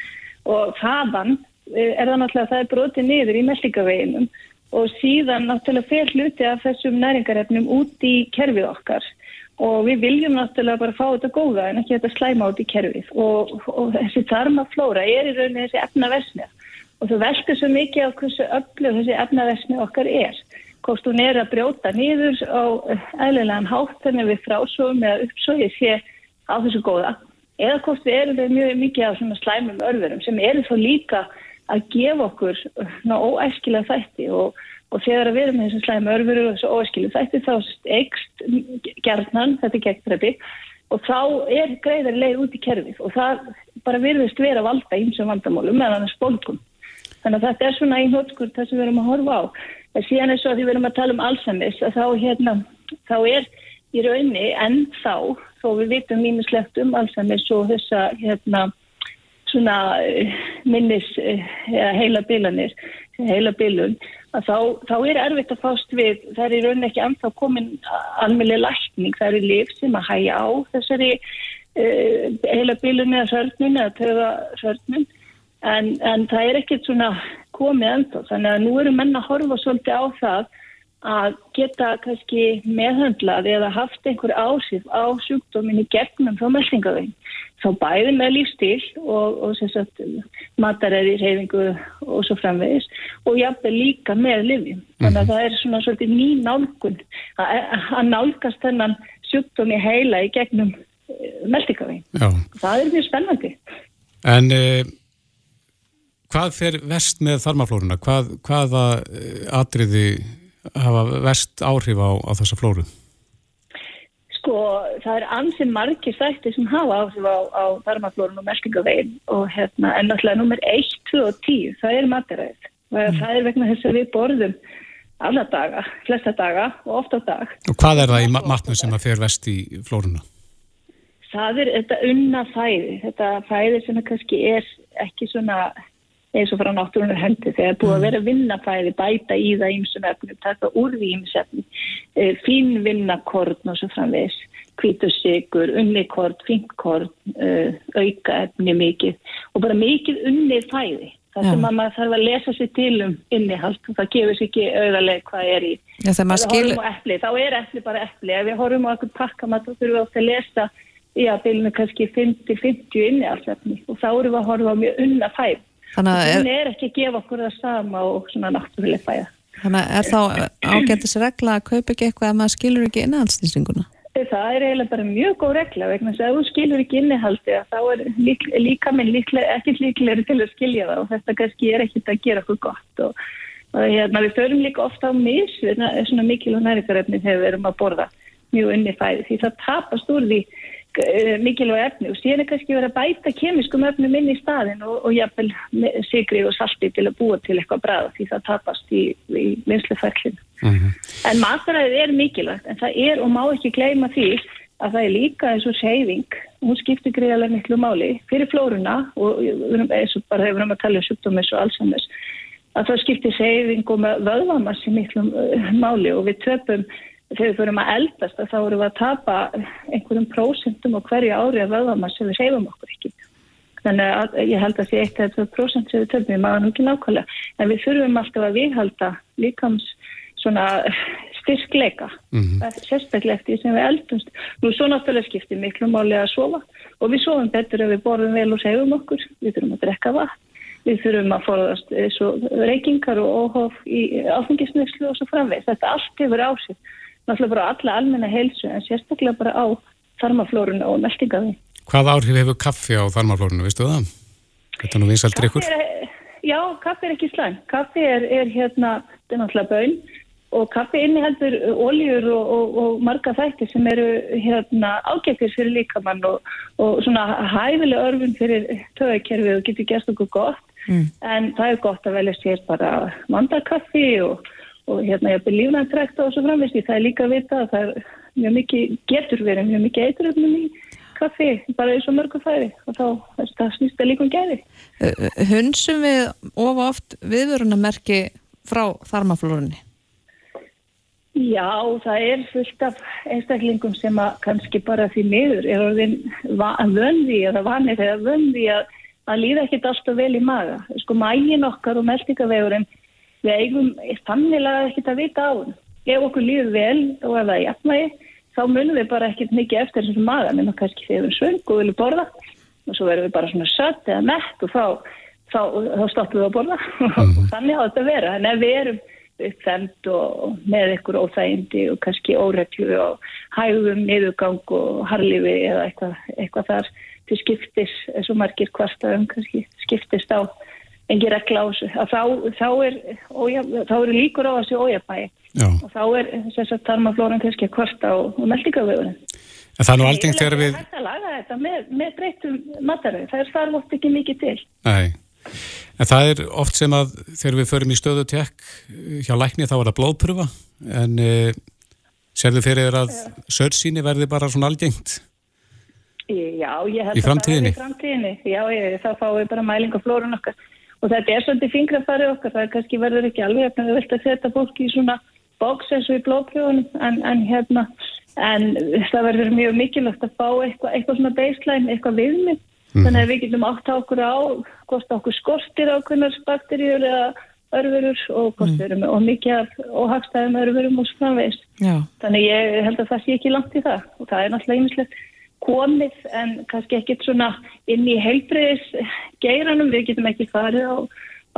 Og þaðan er það náttúrulega að það er brotið niður í meldingaveginum og síðan náttúrulega fer hluti af þessum næringarefnum út í kerfið okkar. Og við viljum náttúrulega bara fá þetta góða en ekki þetta slæma út í kerfið. Og, og þessi þarmaflóra er í rauninni þessi efnaversni og það veldur svo mikið af hversu öllu þessi efnaversni okkar er. Hvort hún er að brjóta nýður á eðlilegan hátt en við frásóum eða uppsóið sé á þessu góða. Eða hvort við erum mjög mikið svona slæmum örverum sem eru þá líka að gefa okkur ná óæskilega þætti og, og þegar við erum með þessu slæmi örfuru og þessu óæskilega þætti þá ekst gerðnan, þetta er gegntræpi og þá er greiðar leið út í kerfið og það bara virðist vera valda einsum vandamálum meðan það er spólkum. Þannig að þetta er svona einn hótskur það sem við erum að horfa á. En síðan er svo að því við erum að tala um Alzheimer's að þá, hérna, þá er í raunni en þá, þó við vitum mínuslegt um Alzheimer's og þessa hérna svona eh, minnis eh, heila bilanir, heila bilun, að þá, þá er erfitt að fást við, það er í rauninni ekki anþá komin almeinlega lækning, það er í lif sem að hæja á þessari uh, heila bilun eða sörnun eða töða sörnun, en, en það er ekkert svona komið ennþá, þannig að nú eru menna að horfa svolítið á það að geta kannski meðhandlað eða haft einhver áhrif á sjúkdóminni gegnum frá meldingaveginn. Þá bæði með lífstíl og, og mataræði, reyfingu og svo framvegis og jáfnveg líka með livjum. Þannig að mhm. það er svona svolítið ný nálgun að, að nálgast þennan sjúkdómi heila í gegnum eh, meldingaveginn. Það er mjög spennandi. En... Uh hvað fer vest með þarmaflórunna? Hvað, hvaða eh, atriði hafa verst áhrif á, á þessa flóru? Sko, það er ansið margir þættir sem hafa áhrif á, á þarmaflórun og melkingavegin og hérna, en náttúrulega nummer 1, 2 og 10, það er mataræð. Mm. Það er vegna þess að við borðum alla daga, flesta daga og ofta dag. Og hvað er það í matnum sem að fer vest í flórunna? Það er þetta unna fæði, þetta fæði sem kannski er ekki svona eins og frá náttúrunar hendi þegar búið að vera vinnafæði, bæta í það ímsum efnum, taka úr því ímsefni, e, fín vinnakorn og svo framvegs, kvítusikur, unnikort, finkort, e, auka efni mikið og bara mikið unnið fæði. Það sem að maður þarf að lesa sér til um innihald það gefur sér ekki auðarlega hvað er í. Já, þegar maður skil... Epli, þá er epli bara epli. Ef við horfum á eitthvað pakkamat þá þurfum við átt að lesa í að bylnu kannski 50-50 innihaldefni og þá erum við að horfa á mjög unna fæð. Þannig að er... er ekki að gefa okkur það sama og svona náttúrulega fæða. Þannig að er þá ágættis regla að kaupa ekki eitthvað að maður skilur ekki innihaldstýsinguna? Það er eiginlega bara mjög góð regla vegna þess að ef þú skilur ekki innihaldi þá er lík, líka minn ekki líklegri til að skilja það og þetta kannski er ekkit að gera okkur gott og, og hérna, við förum líka ofta á mis svona mikil og nærikarefni þegar við erum að borða mjög unni fæði því það tapast úr því mikilvæg efni og síðan er kannski verið að bæta kemiskum efnum inn í staðin og, og jafnvel sigri og salti til að búa til eitthvað bræða því það tapast í, í minnsluferlinu. Mm -hmm. En mataræðið er mikilvægt en það er og má ekki gleyma því að það er líka eins og seyfing hún skiptir greiðarlega miklu máli fyrir flórunna og eins og bara hefur við að tala um sjúkdómis og allsammis að það skiptir seyfing og vöðvamassi miklu eh, máli og við töpum þegar við fyrir að eldast þá erum við að tapa einhverjum prósentum á hverju ári að vöðamassa sem við seifum okkur ekki. Þannig að ég held að tvö prósent sem við töfum, ég maður nú ekki nákvæmlega. En við þurfum alltaf að viðhalda líkams svona styrkleika, mm -hmm. sérstaklega eftir sem við eldumst. Nú svo náttúrulega skiptir miklu máli að sofa og við sofum betur ef við borðum vel og seifum okkur. Við þurfum að drekka vatn, við þurfum að forðast reykingar og óhof í áfengisnökslu og svo framveg. Þetta allt hefur ásett náttúrulega bara alla almenna heilsu en sérstaklega bara á þarmaflórunu og meldingaði. Hvað áhrif hefur kaffi á þarmaflórunu, vistu það? Þetta er nú vinsalt drikkur. Já, kaffi er ekki slæm. Kaffi er, er hérna, þetta er náttúrulega bön og kaffi inniheldur oljur og, og, og marga þætti sem eru hérna ágættir fyrir líkamann og, og svona hæfileg örfun fyrir töðakerfi og getur gert okkur gott mm. en það er gott að velja sér bara mandakaffi og og hérna ég byrði lífnæntrækta og svo framvist það er líka að vita að það er mjög mikið getur verið, mjög mikið eituröfnum í kaffi, bara eins og mörgu færi og þá það snýst það líka um gæði Hunsum við of oft viðvörunamerki frá þarmaflórunni? Já, það er fullt af einstaklingum sem að kannski bara því miður er orðin vöndi eða vanið eða vöndi að, að líða ekkert alltaf vel í maga sko mægin okkar og meldingavegurinn við eigum þannilega ekkert að vita á hún. Ef okkur líður vel og ef það er jafnvægi, þá munum við bara ekkert mikið eftir þessum maður, nema kannski þegar við erum svöng og viljum borða og svo verðum við bara svona sött eða mett og þá, þá, þá stoppum við að borða og mhm. (laughs) þannig á þetta að vera. En ef við erum uppþemt og með ykkur óþægindi og kannski órættju og hægum niðurgang og harlifi eða eitthvað, eitthvað þar til skiptis, eins og margir kvartaðum kannski skiptist á engin regla á þessu. Þá, þá, er, ója, þá er líkur á þessu ójabæi og þá er þess að tarmaflóran kannski að kvarta og, og meldingavögunum En það er nú aldrei þegar við Það er að laga þetta með, með breytum mataröð það er þar oft ekki mikið til. Nei, en það er oft sem að þegar við förum í stöðu tekk hjá lækni þá er það blóðpröfa en e, serðu fyrir að sörsýni verði bara svona algengt? Já, ég held að það er í framtíðinni? Já, ég, þá fáum við bara mæling á flórun okkar og þetta er svolítið fingrafari okkar, það kannski verður ekki alveg að við vilt að setja fólki í svona bóks eins og í blóðprjóðunum en, en hérna, en það verður mjög mikilvægt að fá eitthvað, eitthvað svona baseline, eitthvað viðmið mm. þannig að við getum átt á okkur á hvort okkur skortir ákveðnar bakteríur eða örfurur og hvort við erum og mikið óhagstæðum örfurum og svona veist. Þannig ég held að það sé ekki langt í það og það er náttúrulega einmislegt komið en kannski ekkert svona inn í heilbriðis geiranum, við getum ekki farið á,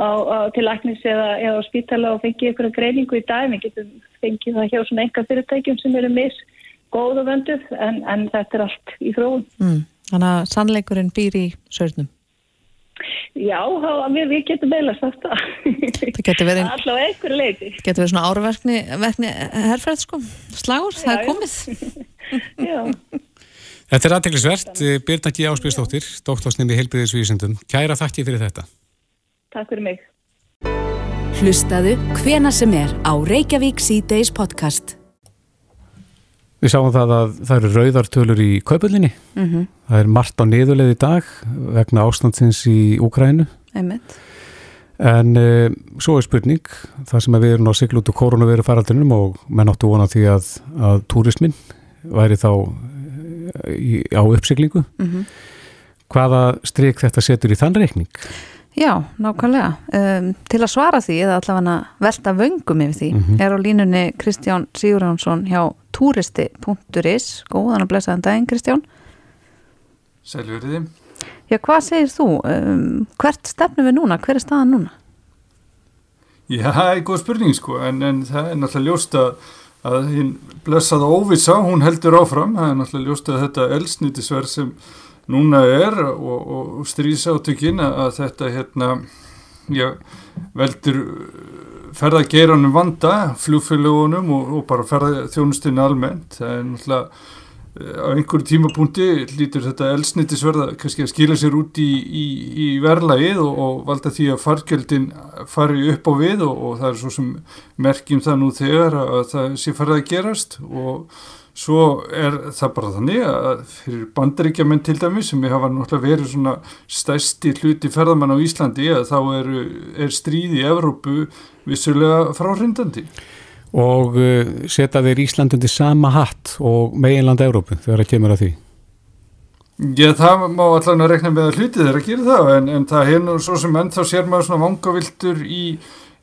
á, á, til læknis eða, eða á spítala og fengið ykkur greiningu í dag, við getum fengið það hjá svona enga fyrirtækjum sem eru mis góð og vönduð en, en þetta er allt í þróun. Mm, þannig að sannleikurinn býr í sörnum? Já, við, við getum meila sagt það. Það getur verið (laughs) alltaf einhverju leiti. Það getur verið svona árverkni herrfræð sko, slagur, það er komið. (laughs) Já. Þetta er aðteglisvert. Birna G. Áspíðsdóttir, doktorsnemi Helbriðisvísindum. Kæra þakki fyrir þetta. Takk fyrir mig. Hlustaðu hvena sem er á Reykjavík C-Days podcast. Við sáum það að það eru rauðartölur í kaupöldinni. Mm -hmm. Það er margt á niðurleið í dag vegna ástandsins í Úkrænu. Einmitt. En uh, svo er spurning, það sem við erum á sigl út úr koronaviru faraldunum og menn áttu vona því að, að túrismin væri þá á uppsiglingu. Mhm. Hvaða strik þetta setur í þann reikning? Já, nákvæmlega. Um, til að svara því, eða allavega velta vöngum yfir því, Mhm. er á línunni Kristján Sigurjónsson hjá turisti.is. Góðan að blessaðan daginn, Kristján. Sælverðið. Já, hvað segir þú? Um, hvert stefnum við núna? Hver er staðan núna? Já, það er góð spurning sko, en, en það er náttúrulega ljóst að, að hinn blessaða óvisa, hún heldur áfram, það er náttúrulega ljóst að þetta elsnýtisverð sem núna er og, og, strísáttökin að þetta hérna, já, veldur ferðageiranum vanda, flugfélagunum og, og bara ferðaþjónustinni almennt, það er náttúrulega á einhverju tímapunkti lítur þetta elsnýtisverða kannski að skila sér út í, í, í verðlagið og, og valda því að fargjöldin fari upp á við og, og það er svo sem merkjum það nú þegar að það sé farið að gerast og svo er það bara þannig að fyrir bandaríkjamenn til dæmis sem hafa náttúrulega verið svona stærsti hluti ferðamann á Íslandi að þá er, er stríð í Evrópu vissulega fráhrindandi. Og uh, setja þeir Ísland undir sama hatt og meginland Európu þegar það kemur að því? Já, það má allan að rekna með að hluti þeirra að gera það, en, en það er nú svo sem ennþá sér maður svona vangaviltur í,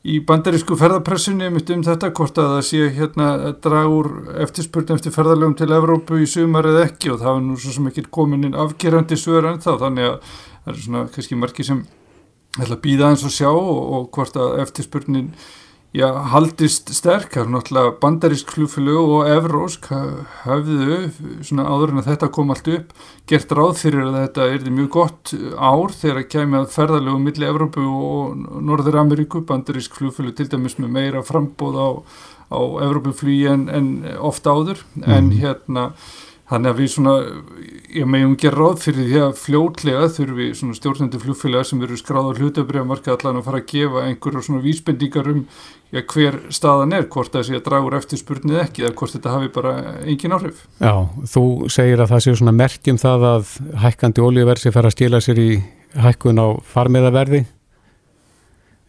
í bandarísku ferðarpressunni mitt um þetta, hvort að það sé hérna að draga úr eftirspurn eftir ferðarlegum til Evrópu í sumar eða ekki og það er nú svo sem ekki komin inn afgerandi sögur ennþá, þannig að það er svona kannski margi sem ætla að býða eins og sjá og, og hvort að eftirspurnin Já, haldist sterk, það er náttúrulega bandarísk flugfélög og evrósk hafðu svona áður en að þetta kom allt upp, gert ráð fyrir að þetta er mjög gott ár þegar að kemja ferðarlegu milli Evrópu og Norður Ameríku, bandarísk flugfélög til dæmis með meira frambóð á, á Evrópuflugi en, en ofta áður, mm. en hérna Þannig að við svona, ég meðum gera ráð fyrir því að fljótlega þurfum við svona stjórnandi flugfélagar sem eru skráður hlutabriðamarka allan að fara að gefa einhverjum svona vísbendingar um já, hver staðan er, hvort það sé að draga úr eftirspurnið ekki eða hvort þetta hafi bara engin áhrif. Já, þú segir að það séu svona merkjum það að hækkandi olíuverð sé fara að stila sér í hækkun á farmiðaverði.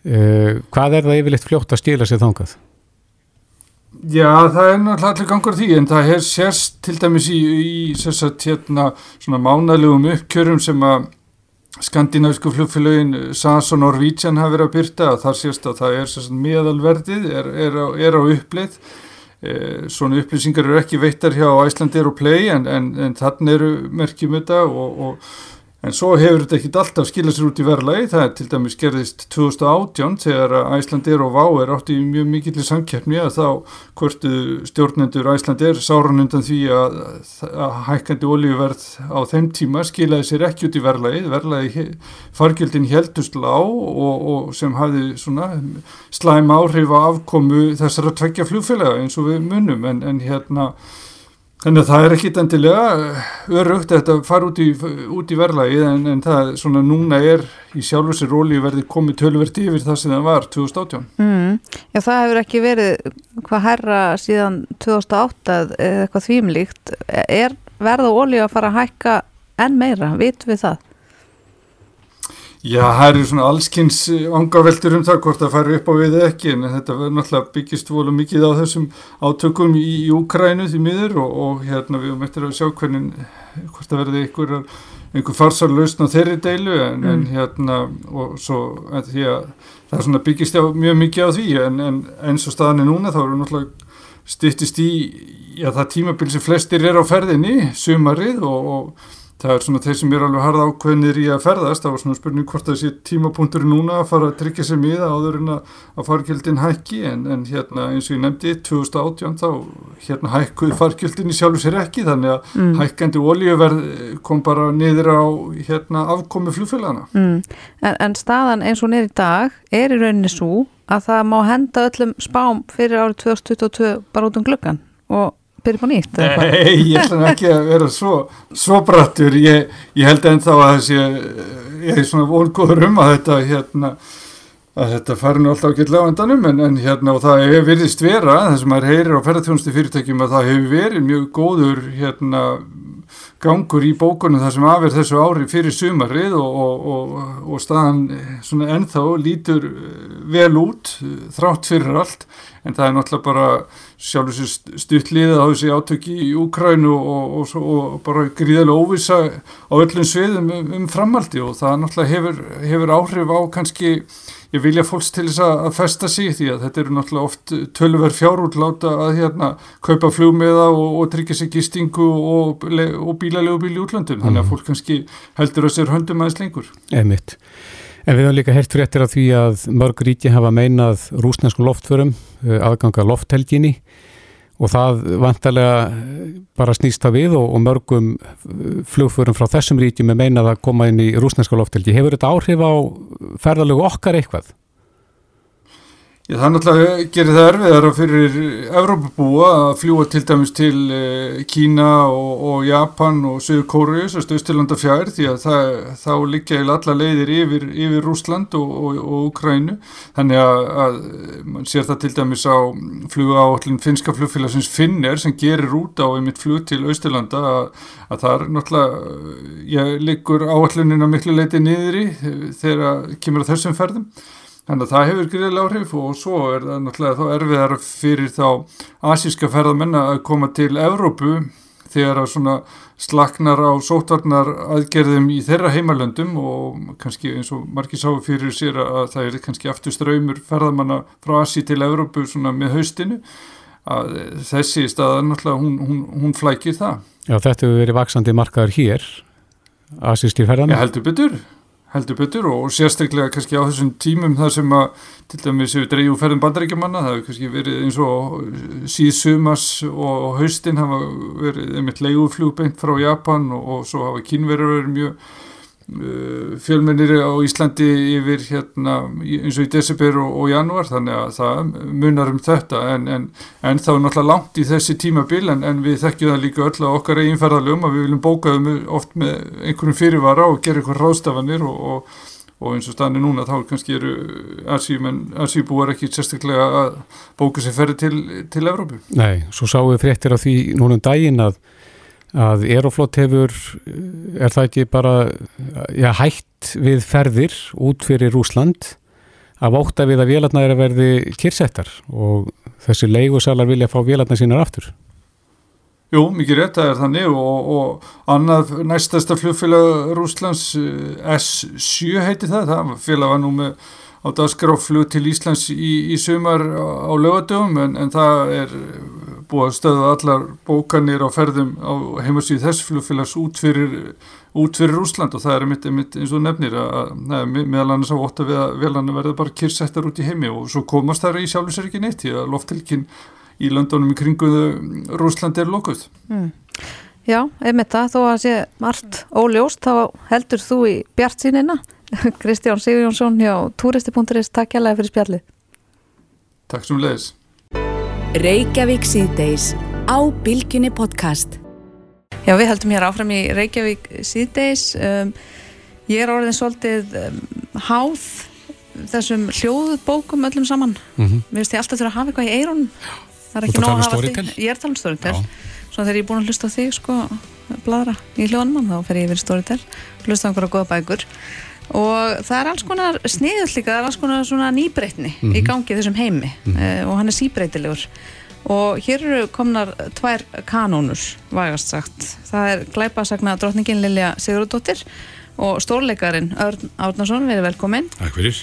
Uh, hvað er það yfirleitt fljótt að stila sér þangað? Já, það er náttúrulega allir gangur því en það er sérst til dæmis í, í sérsagt hérna svona mánalegum uppkjörum sem að skandinavísku flugfélögin SAS og Norwegian hafa verið að byrta þar sést að það er meðalverðið er, er, er á uppleið. E, svona upplýsingar eru ekki veittar hjá Æslandir og Play en, en, en þannig eru merkjum þetta og, og En svo hefur þetta ekkit alltaf skilað sér út í verðlagi, það er til dæmis gerðist 2018 þegar Æslandir og Vá er átt í mjög mikillir samkeppni að þá hvortu stjórnendur Æslandir sáran undan því að, að hækkandi olíuverð á þeim tíma skilaði sér ekki út í verðlagi, verðlagi fargjöldin heldust lág og, og sem svona slæm áhrif á afkomu þessara tveggja flugfélaga eins og við munum. En, en hérna Þannig að það er ekkit endilega örugt að fara út í, í verðlagið en, en það svona núna er í sjálfur sér róli verði komið tölverdi yfir það sem það var 2018. Mm, já, það hefur ekki verið hvað herra síðan 2008 eða eitthvað þvímlíkt. Er verða ólíu að fara að hækka enn meira? Vitum við það? Já, það eru svona allskynns angaveltur um það hvort það fari upp á við ekki en þetta verður náttúrulega byggist volum mikið á þessum átökum í, í Úkrænu því miður og, og hérna við um eftir að sjá hvernig hvort það verði einhver, einhver farsar lausn á þeirri deilu en, mm. en hérna og svo að því að það er svona byggist á mjög mikið á því en, en eins og staðan er núna þá eru náttúrulega styttist í já, það tímabil sem flestir er á ferðinni sumarið og, og það er svona þeir sem er alveg harða ákveðnir í að ferðast, það var svona spurning hvort það sé tímapunktur núna að fara að tryggja sér miða áður en að fargjöldin hækki en, en hérna eins og ég nefndi 2018 þá hérna hækkuði fargjöldin í sjálfu sér ekki þannig að mm. hækkandi olíuverð kom bara niður á hérna afkomi fljófélagana. Mm. En, en staðan eins og niður í dag er í rauninni svo að það má henda öllum spám fyrir árið 2022 bara út um glöggan og byrja på nýtt? Nei, ég ætla ekki að vera svo, svo brattur, ég, ég held ennþá að þessi, ég er svona volgóður um að þetta hérna, að þetta fari nú alltaf ekki lagandanum en, en hérna og það hefur verið vera, þess að maður heyrir á ferðarþjónustu fyrirtækjum að það hefur verið mjög góður hérna gangur í bókunum þar sem afir þessu ári fyrir sumarið og, og, og, og staðan svona ennþá lítur vel út þrátt fyrir allt. En það er náttúrulega bara sjálfur sér stuttlið á þessi átöki í Úkrænu og bara gríðilega óvisa á öllum sviðum um, um framaldi og það náttúrulega hefur, hefur áhrif á kannski ég vilja fólks til þess að festa sig því að þetta eru náttúrulega oft tölver fjárútláta að hérna kaupa flugmiða og, og tryggja sig gistingu og, og bílalegu bíl í útlandum mm. þannig að mhm. fólk kannski heldur að sér höndum aðeins lengur. Emitt. En við höfum líka hert fréttir af því að mörg ríki hafa meinað rúsnesku loftförum eh, aðganga lofthelginni og það vantarlega bara snýst það við og, og mörgum flugförum frá þessum ríkjum er meinað að koma inn í rúsneska loftelgi. Hefur þetta áhrif á ferðalögu okkar eitthvað? Já, það náttúrulega gerir það erfiðara fyrir Evrópabúa að fljúa til dæmis til eh, Kína og, og Japan og Suður Kórius og Stöðstilanda fjær því að það, þá liggja í alla leiðir yfir, yfir Rúsland og, og, og Ukrænu þannig að, að mann sér það til dæmis á fluga á allin finska flugfélagsins Finner sem gerir út á einmitt flug til Östilanda að, að það er náttúrulega, ég liggur áallunin að miklu leiti niður í þegar kemur að þessum ferðum Þannig að það hefur greiðilega áhrif og svo er það náttúrulega þá erfiðar fyrir þá asíska ferðamenn að koma til Evrópu þegar að svona slaknar á sótvarnar aðgerðum í þeirra heimalöndum og kannski eins og margir sáu fyrir sér að það er kannski aftur ströymur ferðamanna frá Asi til Evrópu svona með haustinu að þessi staða náttúrulega hún, hún, hún flækir það. Já þetta hefur verið vaksandi markaður hér, asískir ferðamann. Ég heldur betur heldur betur og sérstaklega kannski á þessum tímum þar sem að til dæmis við dreyjum ferðum bandaríkjamanna það hefur kannski verið eins og síðsumas og haustin hafa verið einmitt leiguflugbeint frá Japan og, og svo hafa kínverður verið mjög fjölmennir á Íslandi yfir hérna eins og í desember og, og januar þannig að það munar um þetta en, en, en þá er náttúrulega langt í þessi tímabil en, en við þekkjum það líka öll á okkar eiginferðalögum að við viljum bókaðum oft með einhverjum fyrirvara og gera einhver ráðstafanir og, og og eins og stanni núna þá kannski eru Asíbúar ekki sérstaklega að bóka sér ferri til, til Evrópu. Nei, svo sáum við fréttir af því núna um daginn að að Aeroflot hefur, er það ekki bara já, hætt við ferðir út fyrir Rúsland að vóta við að vélarna er að verði kyrsettar og þessi leigusalar vilja fá vélarna sínar aftur. Jú, mikið rétt að það er þannig og, og annað næstasta flugfélag Rúslands eh, S7 heiti það, það félag var nú með á dagskráflug til Íslands í, í sumar á lögadöfum en, en það er búið að stöða allar bókanir á ferðum á heimasíð þess flugfélags út fyrir, út fyrir Úsland og það er mitt, mitt eins og nefnir að er meðal annars á ótta við að velanum verður bara kyrsettar út í heimi og svo komast það í sjálfsverð ekki neitt því að loftilkinn í landunum í kringuðu Rúsland er lokuð. Mm. Já, einmitt það, þó að sé margt óljóst, þá heldur þú í bjart sínina (laughs) Kristján Sigurjónsson hjá Turisti.is, takk hjálpa fyrir spjallið. Takk sem leiðis. Reykjavík síðdeis á Bilginni podcast. Já, við heldum hér áfram í Reykjavík síðdeis. Um, ég er orðin svolítið um, háð þessum hljóðbókum öllum saman. Mm -hmm. Mér finnst ég alltaf þurfa að hafa eitthvað í eironum. Það er ekki nóg að um hafa því. Ég er talað um Storytel. Svo þegar ég er búin að hlusta á þig, sko, bladra í hljóðanum, þá fer ég yfir Storytel, hlusta á einhverja goða bækur og það er alls konar sniðull líka, það er alls konar svona nýbreytni mm -hmm. í mhm. gangi þessum heimi. Mm -hmm. og hann er síbreytilegur. Og hér eru komnar tvær kanónur, vægast sagt. Það er glæpasagna drotningin Lilja Sigurðardóttir og stórleikarin Örn Árnarsson, verið velkomin. Takk fyrir,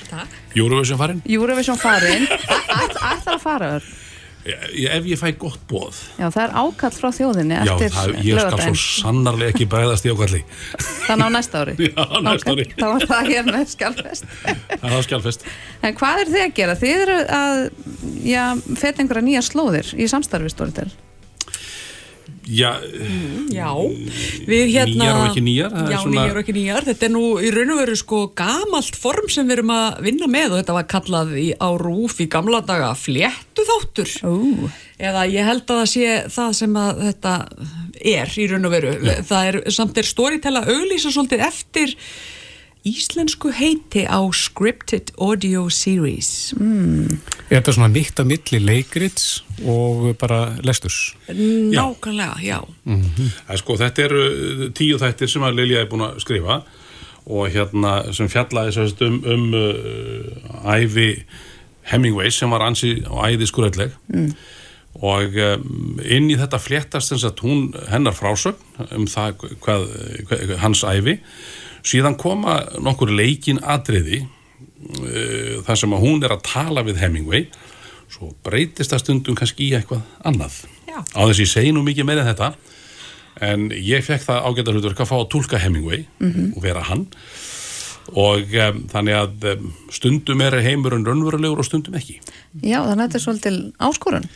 Júruvísjón farin. Júruvísjón farin, ætlar að fara Örn ef ég fæ gott bóð Já, það er ákall frá þjóðinni Já, það, ég skal svo sannarlega ekki bæðast í ákalli. Þannig á næsta ári. (laughs) Já, næsta okay. ári. Það var það hér með skjálfest (laughs) Það var skjálfest En hvað er þið að gera? Þið eru að, já, feta einhverja nýja slóðir í samstarfi stóriðtel Já, mm, já, við hérna Nýjar og ekki nýjar Já, svona... nýjar og ekki nýjar. Þetta er nú í raun og veru sko gamalt form sem við erum að vinna með og þetta var kallað í, á rúf í gamla daga fléttu þáttur uh. eða ég held að það sé það sem að þetta er í raun og veru. Já. það er samt er storytell að auglýsa svolítið eftir íslensku heiti á Scripted Audio Series mm. Er þetta svona mitt að milli leikrits og bara lesturs? Nákvæmlega, já Það er sko, þetta eru uh, tíu þættir sem að Lilja er búin að skrifa og hérna sem fjallaði um, um uh, æfi Hemingway sem var ansi og æði skurðleg Mm. og um, inn í þetta fléttast hennar frásögn um það hvað, hvað hans æfi síðan koma nokkur leikin atriði uh, þar sem að hún er að tala við Hemingway svo breytist það stundum kannski í eitthvað annað Já. á þess að ég segi nú mikið meira þetta en ég fekk það ágæta hlutverk að fá að tólka Hemingway Mhm. og vera hann og um, þannig að um, stundum er heimurinn raunverulegur og stundum ekki. Já, þannig að þetta er svolítil áskorun.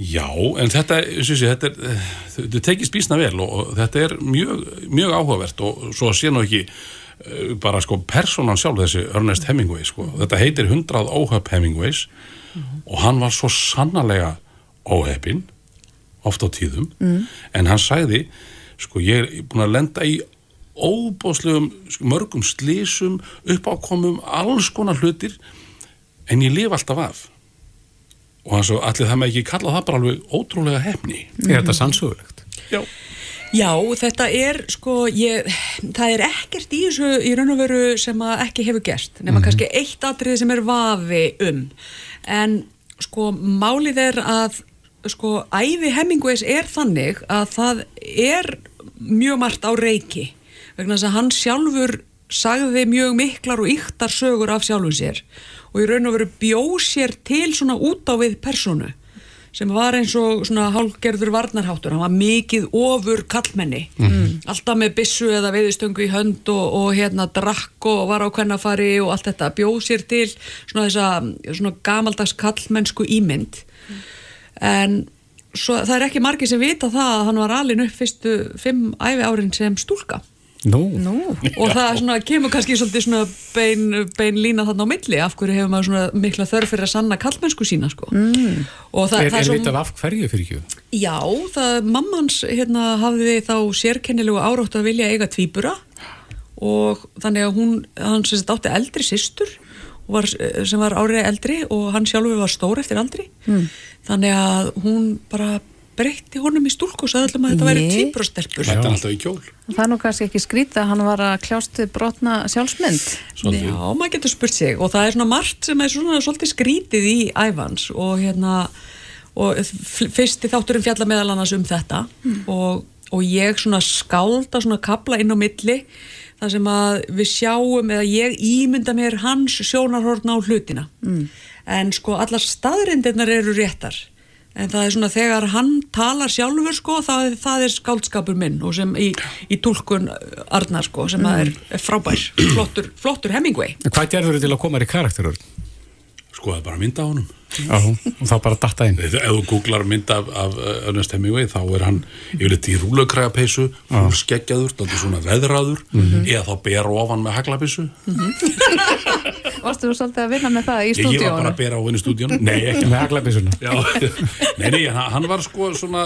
Já, en þetta, sé, þetta, er, þetta tekist bísna vel og, þetta er mjög, mjög áhugavert og svo sé nú ekki eh, bara sko personan sjálf þessi Ernest Hemingway sko. þetta heitir 100 óhöpp Hemingways og hann var svo sannarlega óheppinn oft á tíðum Mm. en hann sagði sko ég er búin að lenda í óbóðslegum sko, mörgum slísum uppákomum, alls konar hlutir en ég lif alltaf af. Og hann svo allir það með ekki kalla það bara alveg ótrúlega hefni Er þetta sannsögulegt? Já. Já, þetta er sko, ég, það er ekkert í þessu í raun og veru sem að ekki hefur gerst nema Mhm. kannski eitt atriði sem er vafi um. En sko málið er að sko æfi Hemingways er þannig að það er mjög margt á reiki vegna þess að hann sjálfur sagði mjög miklar og yktar sögur af sjálfum sér og í raun og veru bjó sér til svona út á við personu sem var eins og svona hálgerður varnarháttur, hann var mikið ofur kallmenni, Mhm. alltaf með byssu eða veiðstöngu í hönd og, og hérna drakk og var á kvennafari og allt þetta, bjóð sér til svona þessa svona gamaldags kallmennsku ímynd. En svo, það er ekki margir sem vita það að hann var alin upp fyrstu fimm æfi árin sem stúlka Nú, Nú. og það svona, kemur kannski bein, bein lína þarna á milli af hverju hefur maður svona mikla þörf fyrir að sanna kallmennsku sína sko mm. og það, er, er vitað af hverju fyrir ekki? Já, það, mammans hérna, hafði þá sérkennilegu árátt að vilja eiga tvíbura og þannig að hún, hann sem sagt átti eldri systur og var, sem var árið eldri og hann sjálfur var stór eftir aldri Mm. þannig að hún bara breytti honum í stúlku og sagði allum að þetta væri Nei. tvíburastelpur Þetta er alltaf í kjól. Það er nú kannski ekki skrýta að hann var að kljást við brotna sjálfsmynd. Já, maður getur spurt sig og það er svona margt sem er svona svolítið skrítið í æfans og hérna og f- fyrsti þátturinn fjalla meðal annars um þetta og, og ég svona skálda svona kabla inn á milli þar sem að við sjáum eða ég ímynda mér hans sjónarhorn á hlutina. Mm. en sko allar staðrindirnar eru réttar en það er svona þegar hann talar sjálfur sko það, það er skáldskapur minn og sem í, í túlkun Arnar sko sem að er, er frábær flottur, flottur Hemingway. Hvað gerður til að koma þér í karakterur? Sko, það er bara mynda á honum. Já, og þá bara datta inn. Ef þú googlar mynd af, af uh, Ernest Hemingway þá er hann yfirleitt í rúlökrægapeysu fúlskeggjaður, þetta svona veðraður Mhm. eða þá ber ofan með haglabissu (laughs) (laughs) Varstu þú svolítið að vinna með það í Ég, ég var bara stúdíónu? að bera á henni í stúdíónu Nei, ekki Með haglabissuna Já, nei, nei, hann, var sko svona,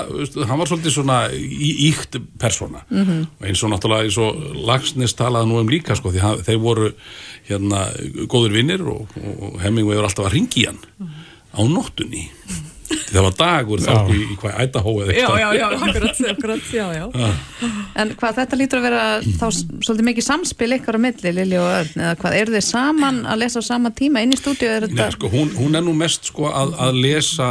hann var svolítið svona í, íkt persóna. Mhm. og eins og náttúrulega eins og Lagsnes talaði nú um líka sko því hann, þeir voru hérna góður vinnir og, og Hemingway var alltaf að ringi hann á nóttunni það var dagur þá Já. í, í hvað ætahó eða Já, eitthvað já, já, akkurat, akkurat, já, já. En hvað þetta lítur að vera þá svolítið mikið samspil ykkar á milli Lili og Örn eða hvað, eru þið saman að lesa á sama tíma inn í stúdíu er Nei, þetta sko, hún, hún er nú mest sko, að, að lesa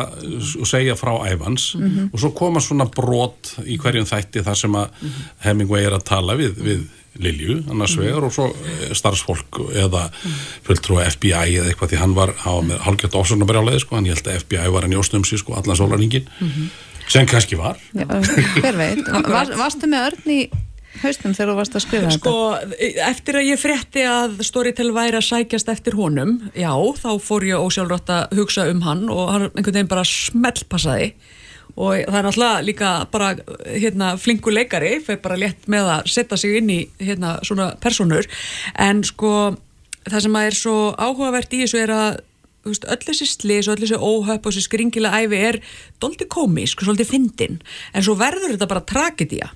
og segja frá æfans Mhm. og svo koma svona brot í hverjum þætti þar sem að Hemingway er að tala við, við Lilju, annars vegar og svo eh, starfsfólk eða fulltrúa FBI eða eitthvað því hann var, var með hálfgjört ofsóknarbrjáleði sko, hann ég held að FBI var að njósta um sig sko, allan sólarningin Mhm. sem kannski var. Já, hver veit, (laughs) var, varstu með Örn í haustum þegar þú varst að skrifa Sko, eftir að ég frétti að Storytel væri að sækjast eftir honum, já, þá fór ég ósjálfrátt að hugsa um hann og hann einhvern veginn bara smellpassaði og það er náttúrulega líka bara hérna, flingu leikari, fyrir bara létt með að setja sig inn í hérna, svona personur, en sko það sem að er svo áhugavert í þessu er að veist, öll þessi slis og öll þessi óhöpp og þessi skringilega æfi er doldi komísk, svolítið fyndin. En svo verður þetta bara tragedía.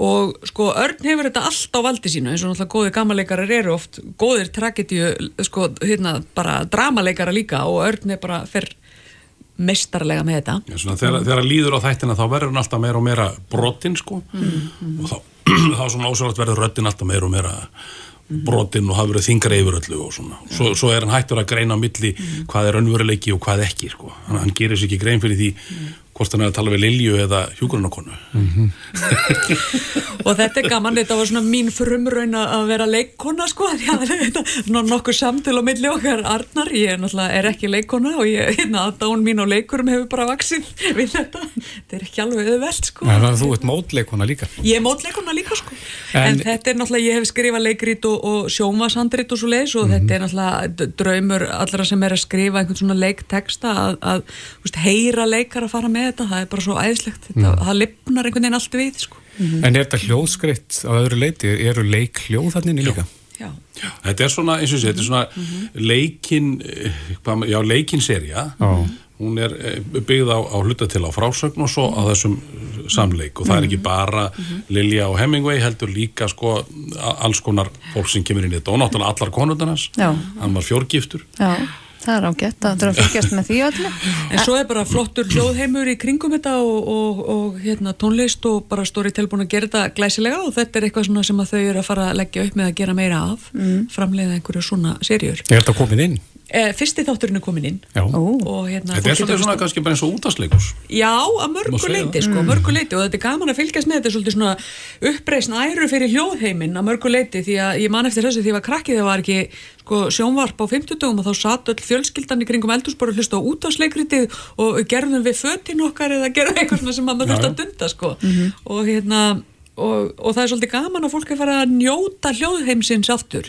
Og sko Örn hefur þetta allt á valdi sínu eins og náttúrulega góðir gammaleikarar eru oft góðir tragedíu, sko hérna bara dramaleikara líka og Örn er bara fyrr mestarlega með þetta. Já, svona, þegar, þegar líður á þættina þá verður hann alltaf meira og meira brotinn sko. Mm. og þá, (clears throat) þá svona ósvöld verður röddinn alltaf meira og meira brotinn og hafa verið þingra yfir öllu og svona. Svo, svo er hann hættur að greina á milli hvað er önveruleiki og hvað ekki sko. Hann, hann gerir sér ekki grein fyrir því hvort hann er að tala við Lilju eða hjúgrunarkonu (laughs) og þetta er gaman, þetta var svona mín frumraun að vera leikkona sko því að þetta er nokkuð samtil á milli okkar. Arnar, ég er náttúrulega er ekki leikkona og ég, hérna, dán mín á leikurum hefur bara vaksið við þetta. Þetta er ekki alveg auðvelt sko. Þannig að þú ert mótleikona líka. Ég er mótleikona líka sko. En, En- þetta er náttúrulega, ég hef skrifað leikrít og, og sjómasandrít og svo leiðis og þetta er náttúrulega d- draumur allra sem er að skrifa einhvern svona leikteksta að, að þú veist, heyra leikar að fara með þetta, það er bara svo æðislegt þetta, Mm. það lifnar einhvern veginn allt við sko En er þetta hljóðskreitt á öðru leiti? Eru leik hljóð þannig líka? Já. Þetta er svona, eins og sé, þetta er svona leikin, eh, hvað ma- já, leikin serja, Já. hún er eh, byggð á, á hluta til á frásögn og svo á þessum eh, samleik og það er ekki bara Lilja og Hemingway heldur líka sko alls konar fólk sem kemur inn í þetta og náttúrulega allar konundarnas, Já. hann var fjórgiftur. Já, það er ágætt að það er að fylgjast með því öllu. En svo er bara flottur hljóðheimur í kringum þetta og, og, og hérna, tónlist og bara stóri tilbúin að gera þetta glæsilega og þetta er eitthvað svona sem að þau eru að fara að leggja upp með að gera meira af, Mm. framleiða einhverju svona serjur. Er þetta komið inn? Eh, fyrsti þátturinn er komin inn og hérna Þetta er svolítið svona kannski bara eins og útastleikus. Já, að mörgu leiti, það. sko, Mm. mörgu leiti og þetta er gaman að fylgjast með þetta er svolítið svona uppreisn æru fyrir hljóðheiminn að mörgu leiti því að ég man eftir þessu því að ég var krakkið þegar var ekki sko, sjónvarp á 50 dögum og þá satt öll fjölskyldan í kringum eldúsbor og hlusta á útásleikritið og gerðum við fötin okkar eða gerðum eitthvað svona sem maður já. að dunda sko. og hérna og, og það er svolítið gaman að fólk er fara að njóta hljóðheimsins aftur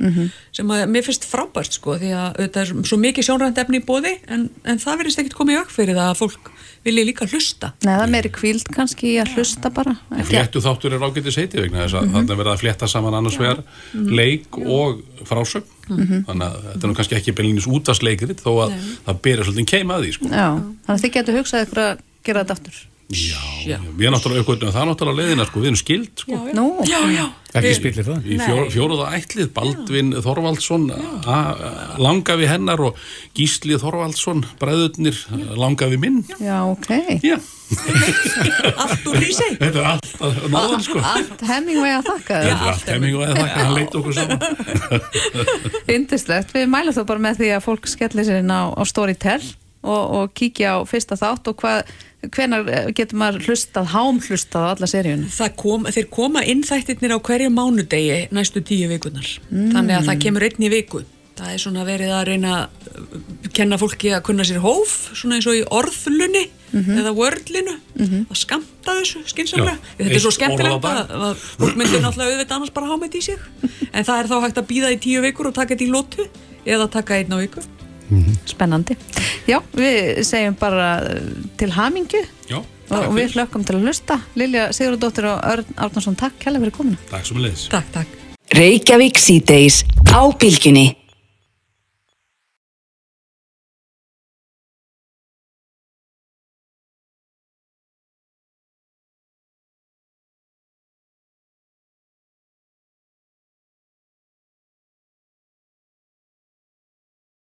sem að mér finnst frábært sko því að þetta er svo mikið sjónrænt efni í bóði en, en það verðist ekkert komið í ökk fyrir það að fólk vilji líka hlusta Nei, það er meiri kvíld kannski að hlusta bara. Fléttu þáttur er ágætið seiti vegna þess að þarna er verið að flétta saman annars vegar leik og frásögn Mhm. þannig að þetta er nú kannski ekki beinlinis útastleikrit þó að það byrja svolítið keima að því sko. Já, þannig að þið getur hugsað ykkur að gera þetta aftur. Já, við erum náttúrulega aukvöldum það er náttúrulega leiðina sko, við erum skild sko. Nú, já, já. Ekki spillir það? Í fjó, fjóruða ætlið, Baldvin Þorvaldsson a- langa við hennar og Gísli Þorvaldsson bræðurnir langa við minn. Já, ok. Já. (laughs) Allt úr hrísi. Þetta er allt að náðan sko. Allt Hemingway að þakka allt hemming og eða þakka, hann leit okkur saman. Yndislegt, við mælum þó bara með því að fólk skellir sér inn á, á Storytel og, og kíkja á fyrsta þátt og hvað, hvenar getur maður hlustað, hám hlustað á alla seríunum? Það kom, þeir koma inn þættirnir á hverju mánudegi næstu tíu vikunar Mm. þannig að það kemur einn í viku. Það er svona verið að reyna að kenna fólki að kunna sér hóf svona eins og í orðlunni eða wordlinu. Að skamta þessu skinsamlega Já, þetta er svo skemmtilegt að, að fólk myndir náttúrulega auðvitað annars bara hámið í sig. (laughs) En það er þá hægt að býða í tíu vikur og taka þetta í lótu eða taka einn á viku Spennandi. Já, við segjum bara uh, til hamingju Já, og við hlökkum til að hlusta. Lilja Sigurðardóttir og Örn Árnarsson, takk kærlega fyrir komuna. Takk sem að leiðis Takk, takk